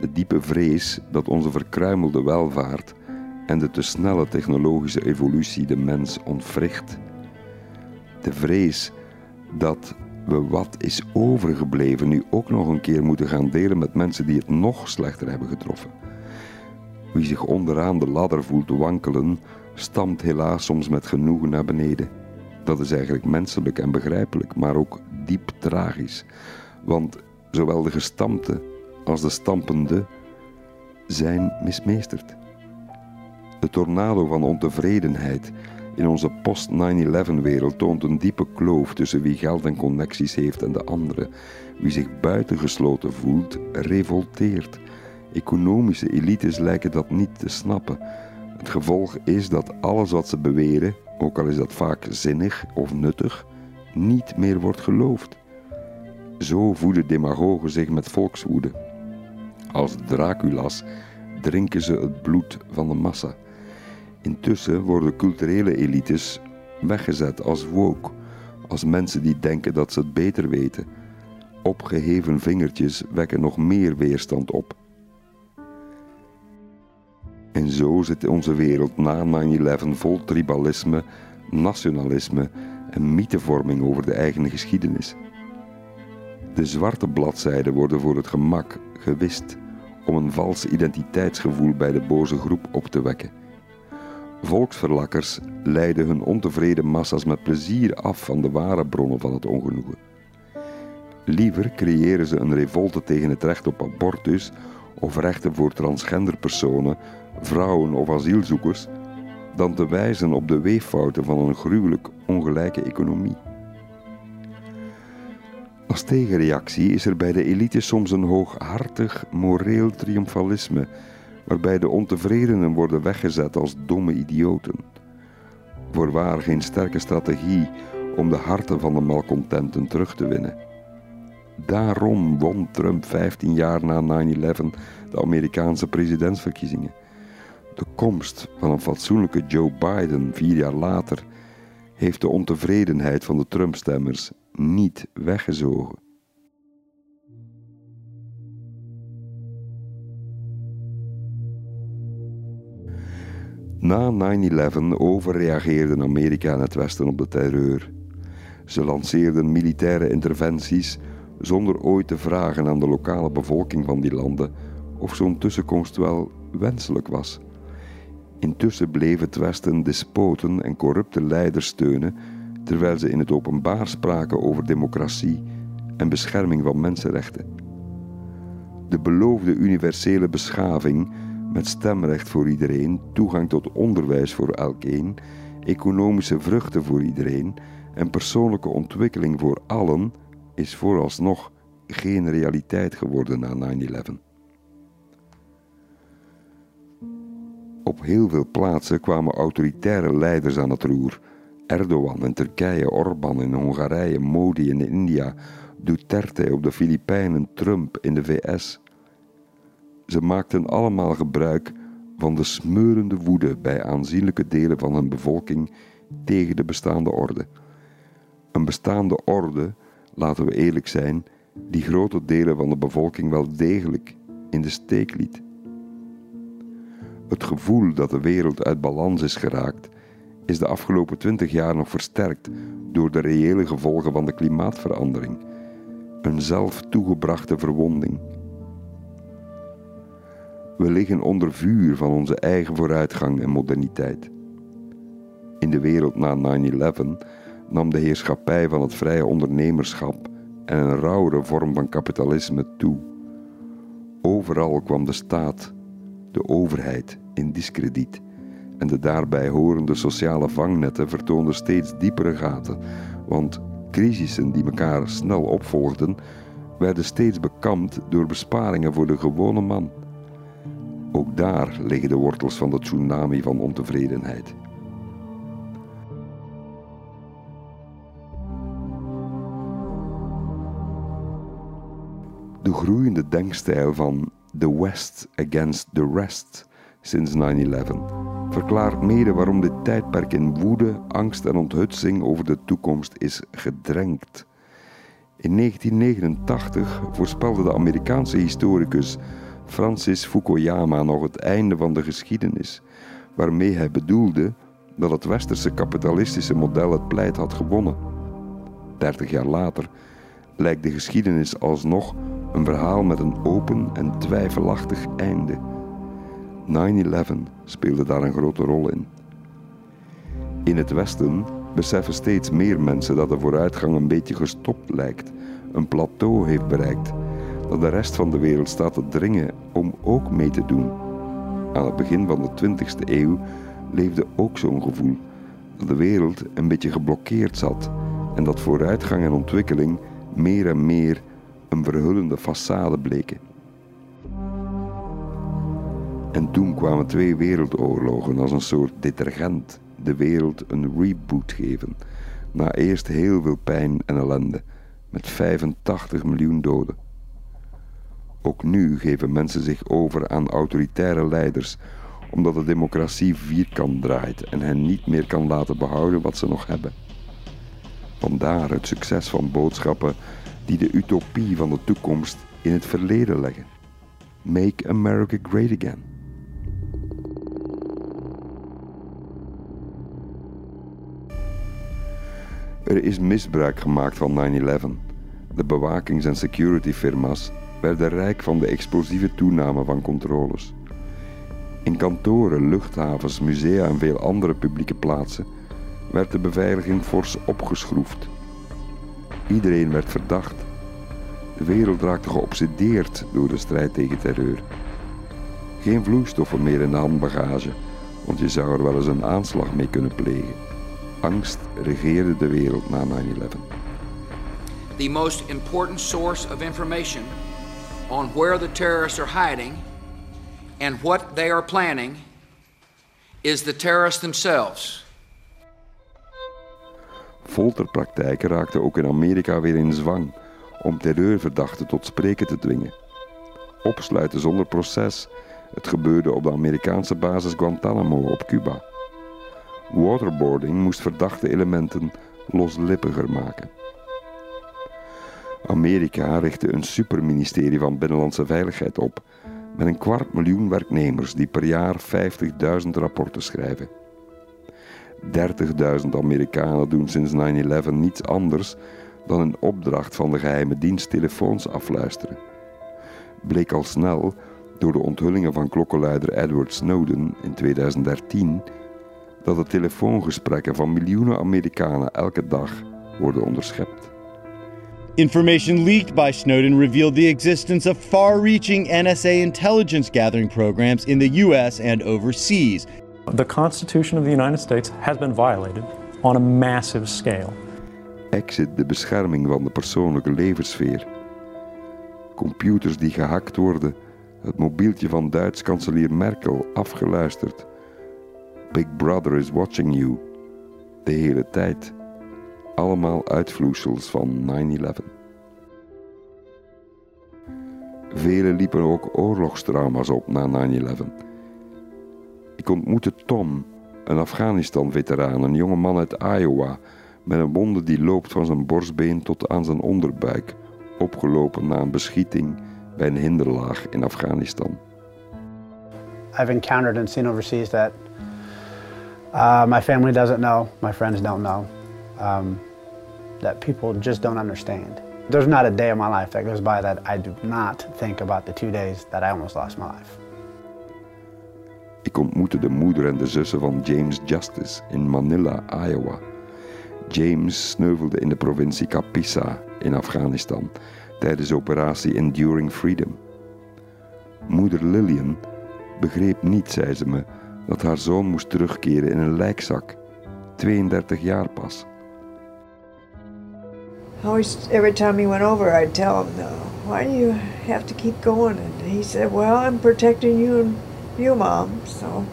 De diepe vrees dat onze verkruimelde welvaart en de te snelle technologische evolutie de mens ontwricht. De vrees dat we wat is overgebleven nu ook nog een keer moeten gaan delen met mensen die het nog slechter hebben getroffen. Wie zich onderaan de ladder voelt wankelen, stamt helaas soms met genoegen naar beneden. Dat is eigenlijk menselijk en begrijpelijk, maar ook diep tragisch. Want zowel de gestampte als de stampende zijn mismeesterd. De tornado van ontevredenheid in onze post-9-11-wereld toont een diepe kloof tussen wie geld en connecties heeft en de andere. Wie zich buitengesloten voelt, revolteert. Economische elites lijken dat niet te snappen. Het gevolg is dat alles wat ze beweren, ook al is dat vaak zinnig of nuttig, niet meer wordt geloofd. Zo voeden demagogen zich met volkswoede. Als Dracula's drinken ze het bloed van de massa. Intussen worden culturele elites weggezet als woke, als mensen die denken dat ze het beter weten. Opgeheven vingertjes wekken nog meer weerstand op. En zo zit onze wereld na 9-11 vol tribalisme, nationalisme en mythevorming over de eigen geschiedenis. De zwarte bladzijden worden voor het gemak gewist om een vals identiteitsgevoel bij de boze groep op te wekken. Volksverlakkers leiden hun ontevreden massa's met plezier af van de ware bronnen van het ongenoegen. Liever creëren ze een revolte tegen het recht op abortus of rechten voor transgender personen, vrouwen of asielzoekers, dan te wijzen op de weeffouten van een gruwelijk ongelijke economie. Als tegenreactie is er bij de elite soms een hooghartig moreel triomfalisme waarbij de ontevredenen worden weggezet als domme idioten. Voorwaar geen sterke strategie om de harten van de malcontenten terug te winnen. Daarom won Trump 15 jaar na 9-11 de Amerikaanse presidentsverkiezingen. De komst van een fatsoenlijke Joe Biden vier jaar later heeft de ontevredenheid van de Trump-stemmers niet weggezogen. Na 9-11 overreageerden Amerika en het Westen op de terreur. Ze lanceerden militaire interventies zonder ooit te vragen aan de lokale bevolking van die landen of zo'n tussenkomst wel wenselijk was. Intussen bleef het Westen despoten en corrupte leiders steunen, terwijl ze in het openbaar spraken over democratie en bescherming van mensenrechten. De beloofde universele beschaving met stemrecht voor iedereen, toegang tot onderwijs voor elkeen, economische vruchten voor iedereen en persoonlijke ontwikkeling voor allen, is vooralsnog geen realiteit geworden na 9-11. Op heel veel plaatsen kwamen autoritaire leiders aan het roer. Erdogan in Turkije, Orbán in Hongarije, Modi in India, Duterte op de Filipijnen, Trump in de VS. Ze maakten allemaal gebruik van de smeurende woede bij aanzienlijke delen van hun bevolking tegen de bestaande orde. Een bestaande orde, laten we eerlijk zijn, die grote delen van de bevolking wel degelijk in de steek liet. Het gevoel dat de wereld uit balans is geraakt, is de afgelopen twintig jaar nog versterkt door de reële gevolgen van de klimaatverandering, een zelf toegebrachte verwonding. We liggen onder vuur van onze eigen vooruitgang en moderniteit. In de wereld na 9-11 nam de heerschappij van het vrije ondernemerschap en een rauwere vorm van kapitalisme toe. Overal kwam de staat, de overheid, in diskrediet en de daarbij horende sociale vangnetten vertoonden steeds diepere gaten, want crisissen die elkaar snel opvolgden, werden steeds bekampt door besparingen voor de gewone man. Ook daar liggen de wortels van de tsunami van ontevredenheid. De groeiende denkstijl van the West against the rest sinds 9-11 verklaart mede waarom dit tijdperk in woede, angst en onthutsing over de toekomst is gedrenkt. In 1989 voorspelde de Amerikaanse historicus Francis Fukuyama nog het einde van de geschiedenis, waarmee hij bedoelde dat het westerse kapitalistische model het pleit had gewonnen. Dertig jaar later lijkt de geschiedenis alsnog een verhaal met een open en twijfelachtig einde. 9-11 speelde daar een grote rol in. In het Westen beseffen steeds meer mensen dat de vooruitgang een beetje gestopt lijkt, een plateau heeft bereikt, dat de rest van de wereld staat te dringen om ook mee te doen. Aan het begin van de 20e eeuw leefde ook zo'n gevoel dat de wereld een beetje geblokkeerd zat en dat vooruitgang en ontwikkeling meer en meer een verhullende façade bleken. En toen kwamen twee wereldoorlogen als een soort detergent de wereld een reboot geven, na eerst heel veel pijn en ellende, met 85 miljoen doden. Ook nu geven mensen zich over aan autoritaire leiders, omdat de democratie vierkant draait en hen niet meer kan laten behouden wat ze nog hebben. Vandaar het succes van boodschappen die de utopie van de toekomst in het verleden leggen. Make America Great Again. Er is misbruik gemaakt van 9-11. De bewakings- en securityfirma's werden rijk van de explosieve toename van controles. In kantoren, luchthavens, musea en veel andere publieke plaatsen werd de beveiliging fors opgeschroefd. Iedereen werd verdacht. De wereld raakte geobsedeerd door de strijd tegen terreur. Geen vloeistoffen meer in de handbagage, want je zou er wel eens een aanslag mee kunnen plegen. Angst regeerde de wereld na 9-11. The most important source of information on where the terrorists are hiding and what they are planning is the terrorists themselves. Folterpraktijken raakten ook in Amerika weer in zwang om terreurverdachten tot spreken te dwingen. Opsluiten zonder proces. Het gebeurde op de Amerikaanse basis Guantanamo op Cuba. Waterboarding moest verdachte elementen loslippiger maken. Amerika richtte een superministerie van Binnenlandse Veiligheid op met een kwart miljoen werknemers die per jaar 50.000 rapporten schrijven. 30.000 Amerikanen doen sinds 9-11 niets anders dan een opdracht van de geheime dienst telefoons afluisteren. Bleek al snel door de onthullingen van klokkenluider Edward Snowden in 2013 dat de telefoongesprekken van miljoenen Amerikanen elke dag worden onderschept. Information leaked by Snowden revealed the existence of far reaching NSA intelligence gathering programs in the US and overseas. The Constitution of the United States has been violated on a massive scale. Exit de bescherming van de persoonlijke levenssfeer. Computers die gehackt worden, het mobieltje van Duits kanselier Merkel afgeluisterd. Big Brother is watching you. De hele tijd. Allemaal uitvloeisels van 9-11. Velen liepen ook oorlogstrauma's op na 9-11. Ik ontmoette Tom, een Afghanistan-veteraan, een jonge man uit Iowa, met een wonde die loopt van zijn borstbeen tot aan zijn onderbuik, opgelopen na een beschieting bij een hinderlaag in Afghanistan. I've encountered and seen overseas that uh, my family doesn't know, my friends don't know, um, that people just don't understand. There's not a day of my life that goes by that I do not think about the two days that I almost lost my life. Ik ontmoette de moeder en de zussen van James Justice in Manila, Iowa. James sneuvelde in de provincie Kapisa in Afghanistan tijdens operatie Enduring Freedom. Moeder Lillian begreep niet, zei ze me, dat haar zoon moest terugkeren in een lijkzak. 32 jaar pas. Always, every time he went over, I'd tell him, no, why do you have to keep going? And he said, well, I'm protecting you and you, Mom, so.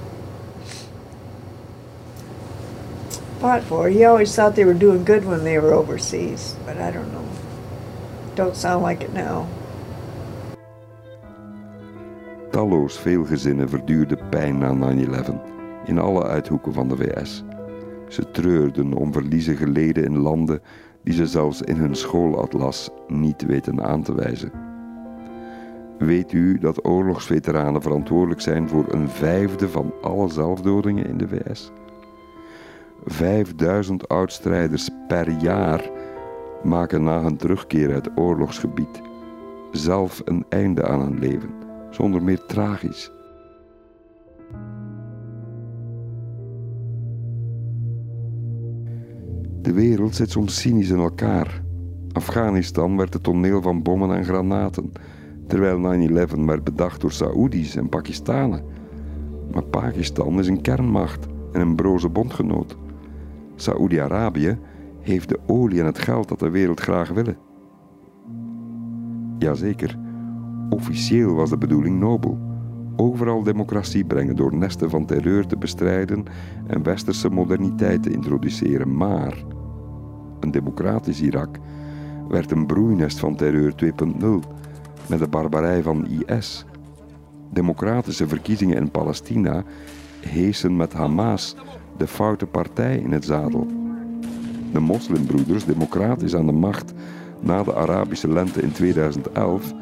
Fought for. He always thought they were doing good when they were overseas, but I don't know. Don't sound like it now. Talloos veel gezinnen verduurden pijn na 9-11. in alle uithoeken van de VS. Ze treurden om verliezen geleden in landen die ze zelfs in hun schoolatlas niet weten aan te wijzen. Weet u dat oorlogsveteranen verantwoordelijk zijn voor een vijfde van alle zelfdodingen in de VS? 5000 oudstrijders per jaar maken na hun terugkeer uit oorlogsgebied zelf een einde aan hun leven, zonder meer tragisch. De wereld zit soms cynisch in elkaar. Afghanistan werd het toneel van bommen en granaten, terwijl 9-11 werd bedacht door Saoedi's en Pakistanen. Maar Pakistan is een kernmacht en een broze bondgenoot. Saoedi-Arabië heeft de olie en het geld dat de wereld graag willen. Jazeker, officieel was de bedoeling nobel. Overal democratie brengen door nesten van terreur te bestrijden en westerse moderniteit te introduceren. Maar een democratisch Irak werd een broeinest van terreur 2.0 met de barbarij van IS. Democratische verkiezingen in Palestina heesen met Hamas de foute partij in het zadel. De moslimbroeders, democratisch aan de macht na de Arabische lente in 2011,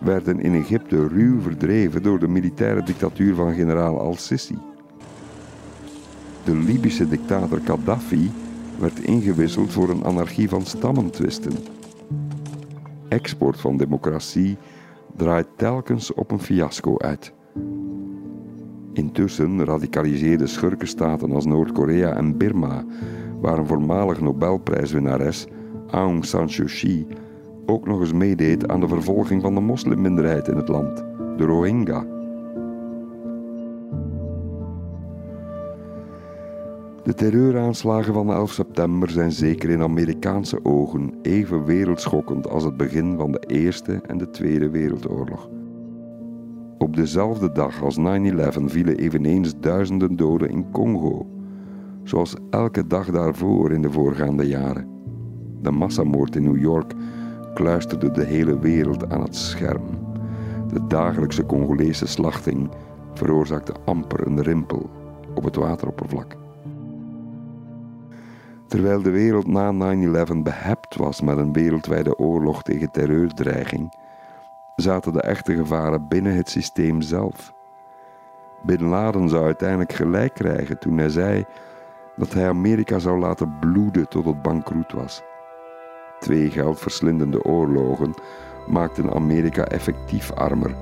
werden in Egypte ruw verdreven door de militaire dictatuur van generaal al-Sisi. De Libische dictator Gaddafi werd ingewisseld voor een anarchie van stammentwisten. Export van democratie draait telkens op een fiasco uit. Intussen radicaliseerde schurkenstaten als Noord-Korea en Birma, waar een voormalig Nobelprijswinnares, Aung San Suu Kyi, ook nog eens meedeed aan de vervolging van de moslimminderheid in het land, de Rohingya. De terreuraanslagen van 11 september zijn zeker in Amerikaanse ogen even wereldschokkend als het begin van de Eerste en de Tweede Wereldoorlog. Op dezelfde dag als 9-11 vielen eveneens duizenden doden in Congo, zoals elke dag daarvoor in de voorgaande jaren. De massamoord in New York kluisterde de hele wereld aan het scherm. De dagelijkse Congolese slachting veroorzaakte amper een rimpel op het wateroppervlak. Terwijl de wereld na 9-11 behept was met een wereldwijde oorlog tegen terreurdreiging, zaten de echte gevaren binnen het systeem zelf. Bin Laden zou uiteindelijk gelijk krijgen toen hij zei dat hij Amerika zou laten bloeden tot het bankroet was. Twee geldverslindende oorlogen maakten Amerika effectief armer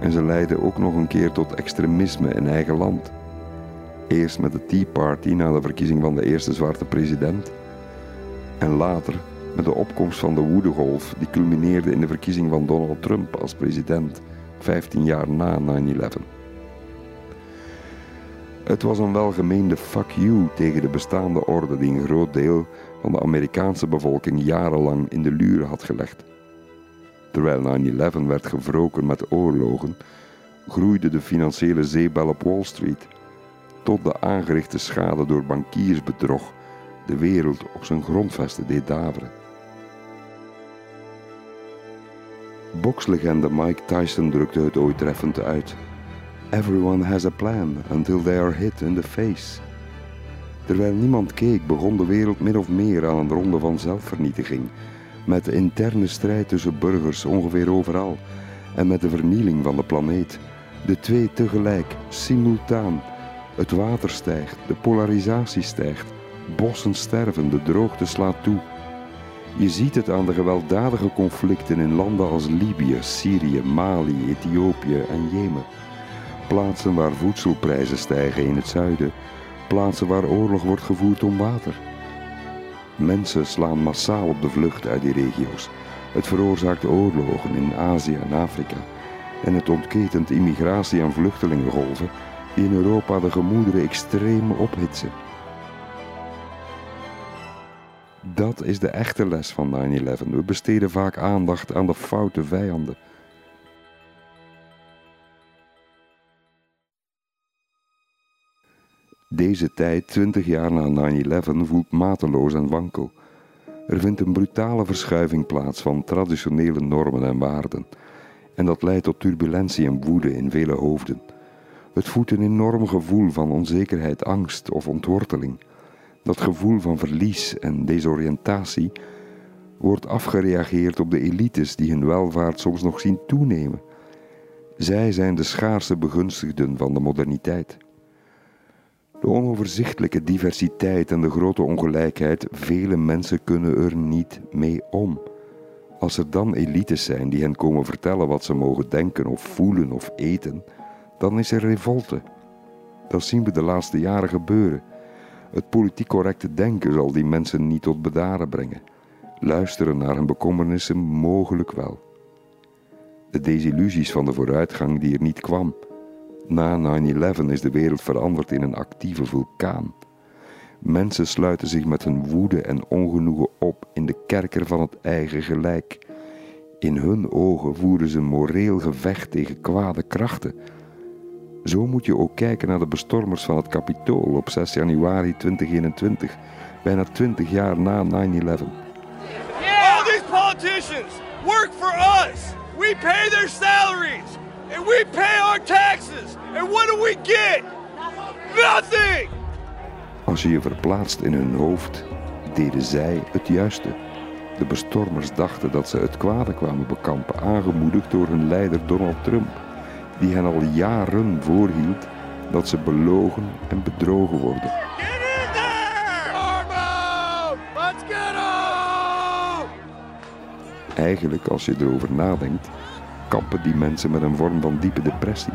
en ze leidden ook nog een keer tot extremisme in eigen land. Eerst met de Tea Party na de verkiezing van de eerste zwarte president. En later met de opkomst van de woedegolf die culmineerde in de verkiezing van Donald Trump als president 15 jaar na 9-11. Het was een welgemeende fuck you tegen de bestaande orde die een groot deel van de Amerikaanse bevolking jarenlang in de luren had gelegd. Terwijl 9-11 werd gewroken met oorlogen, groeide de financiële zeebel op Wall Street tot de aangerichte schade door bankiersbedrog de wereld op zijn grondvesten deed daveren. Bokslegende Mike Tyson drukte het ooit treffend uit. Everyone has a plan until they are hit in the face. Terwijl niemand keek, begon de wereld min of meer aan een ronde van zelfvernietiging, met de interne strijd tussen burgers ongeveer overal en met de vernieling van de planeet. De twee tegelijk, simultaan, het water stijgt, de polarisatie stijgt, bossen sterven, de droogte slaat toe. Je ziet het aan de gewelddadige conflicten in landen als Libië, Syrië, Mali, Ethiopië en Jemen. Plaatsen waar voedselprijzen stijgen in het zuiden, plaatsen waar oorlog wordt gevoerd om water. Mensen slaan massaal op de vlucht uit die regio's. Het veroorzaakt oorlogen in Azië en Afrika. En het ontketent immigratie- en vluchtelingengolven in Europa de gemoederen extreem ophitsen. Dat is de echte les van 9-11. We besteden vaak aandacht aan de foute vijanden. Deze tijd, 20 jaar na 9-11, voelt mateloos en wankel. Er vindt een brutale verschuiving plaats van traditionele normen en waarden. En dat leidt tot turbulentie en woede in vele hoofden. Het voedt een enorm gevoel van onzekerheid, angst of ontworteling. Dat gevoel van verlies en desoriëntatie wordt afgereageerd op de elites die hun welvaart soms nog zien toenemen. Zij zijn de schaarse begunstigden van de moderniteit. De onoverzichtelijke diversiteit en de grote ongelijkheid, vele mensen kunnen er niet mee om. Als er dan elites zijn die hen komen vertellen wat ze mogen denken of voelen of eten, dan is er revolte. Dat zien we de laatste jaren gebeuren. Het politiek correcte denken zal die mensen niet tot bedaren brengen. Luisteren naar hun bekommernissen mogelijk wel. De desillusies van de vooruitgang die er niet kwam. Na 9-11 is de wereld veranderd in een actieve vulkaan. Mensen sluiten zich met hun woede en ongenoegen op in de kerker van het eigen gelijk. In hun ogen voeren ze moreel gevecht tegen kwade krachten. Zo moet je ook kijken naar de bestormers van het Capitool op 6 januari 2021, bijna 20 jaar na 9-11. All these politicians work for us. We pay their salaries. And we pay our taxes. And what do we get? Nothing! Als je je verplaatst in hun hoofd, deden zij het juiste. De bestormers dachten dat ze het kwade kwamen bekampen, aangemoedigd door hun leider Donald Trump, die hen al jaren voorhield dat ze belogen en bedrogen worden. Eigenlijk, als je erover nadenkt, kampen die mensen met een vorm van diepe depressie.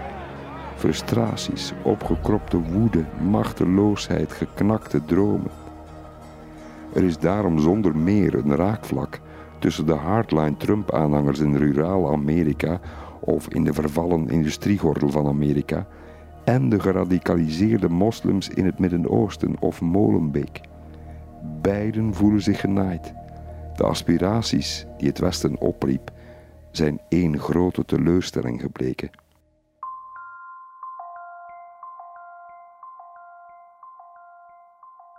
Frustraties, opgekropte woede, machteloosheid, geknakte dromen. Er is daarom zonder meer een raakvlak tussen de hardline Trump-aanhangers in ruraal Amerika of in de vervallen industriegordel van Amerika en de geradicaliseerde moslims in het Midden-Oosten of Molenbeek. Beiden voelen zich genaaid. De aspiraties die het Westen opriep, zijn één grote teleurstelling gebleken.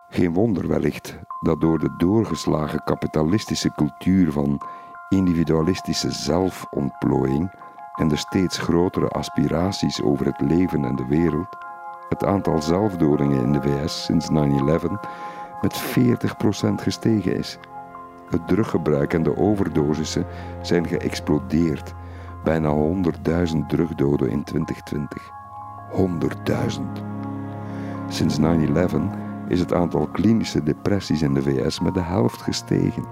Geen wonder wellicht dat door de doorgeslagen kapitalistische cultuur van individualistische zelfontplooiing en de steeds grotere aspiraties over het leven en de wereld, het aantal zelfdodingen in de VS sinds 9-11 met 40% gestegen is. Het druggebruik en de overdosissen zijn geëxplodeerd. Bijna 100.000 drugdoden in 2020. 100.000. Sinds 9-11 is het aantal klinische depressies in de VS met de helft gestegen.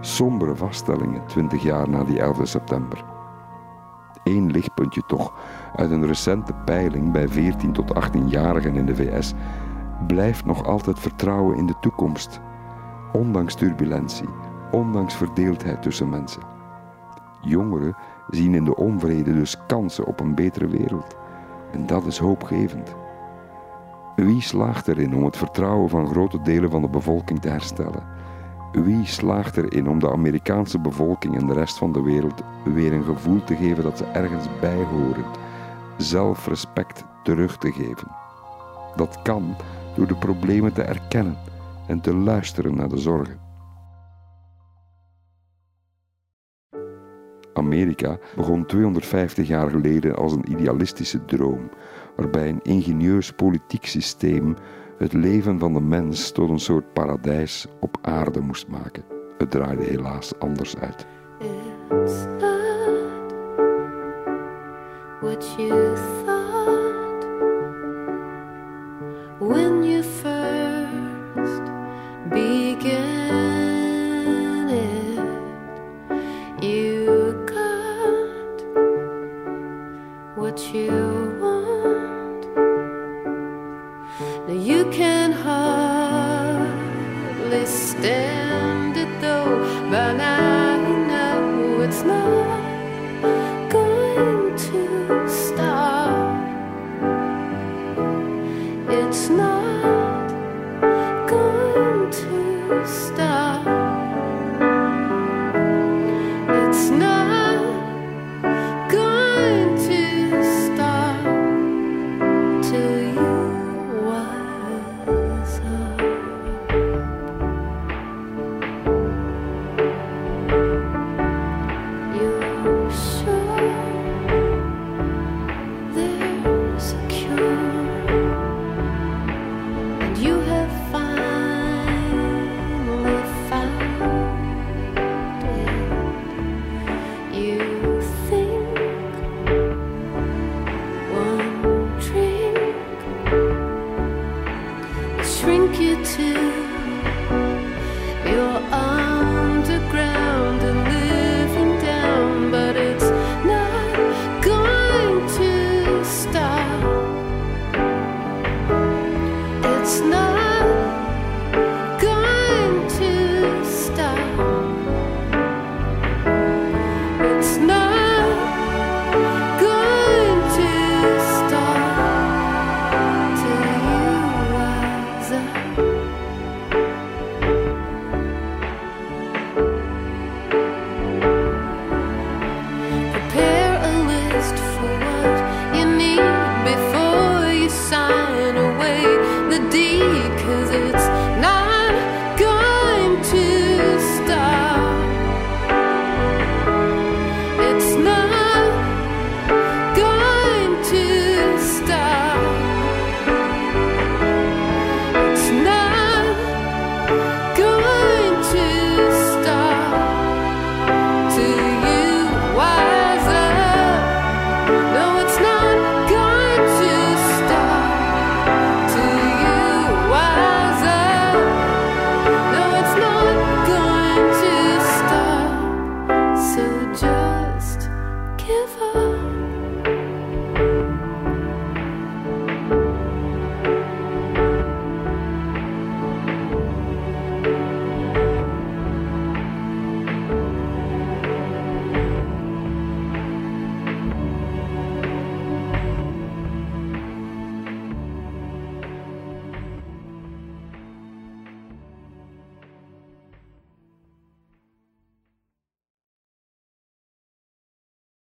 Sombere vaststellingen 20 jaar na die 11 september. Eén lichtpuntje toch uit een recente peiling bij 14 tot 18-jarigen in de VS blijft nog altijd vertrouwen in de toekomst, ondanks turbulentie, ondanks verdeeldheid tussen mensen. Jongeren zien in de onvrede dus kansen op een betere wereld. En dat is hoopgevend. Wie slaagt erin om het vertrouwen van grote delen van de bevolking te herstellen? Wie slaagt erin om de Amerikaanse bevolking en de rest van de wereld weer een gevoel te geven dat ze ergens bij horen, zelfrespect terug te geven? Dat kan door de problemen te erkennen en te luisteren naar de zorgen. Amerika begon 250 jaar geleden als een idealistische droom, waarbij een ingenieus politiek systeem het leven van de mens tot een soort paradijs op aarde moest maken. Het draaide helaas anders uit. It's not what you thought when you first began it. You what you you too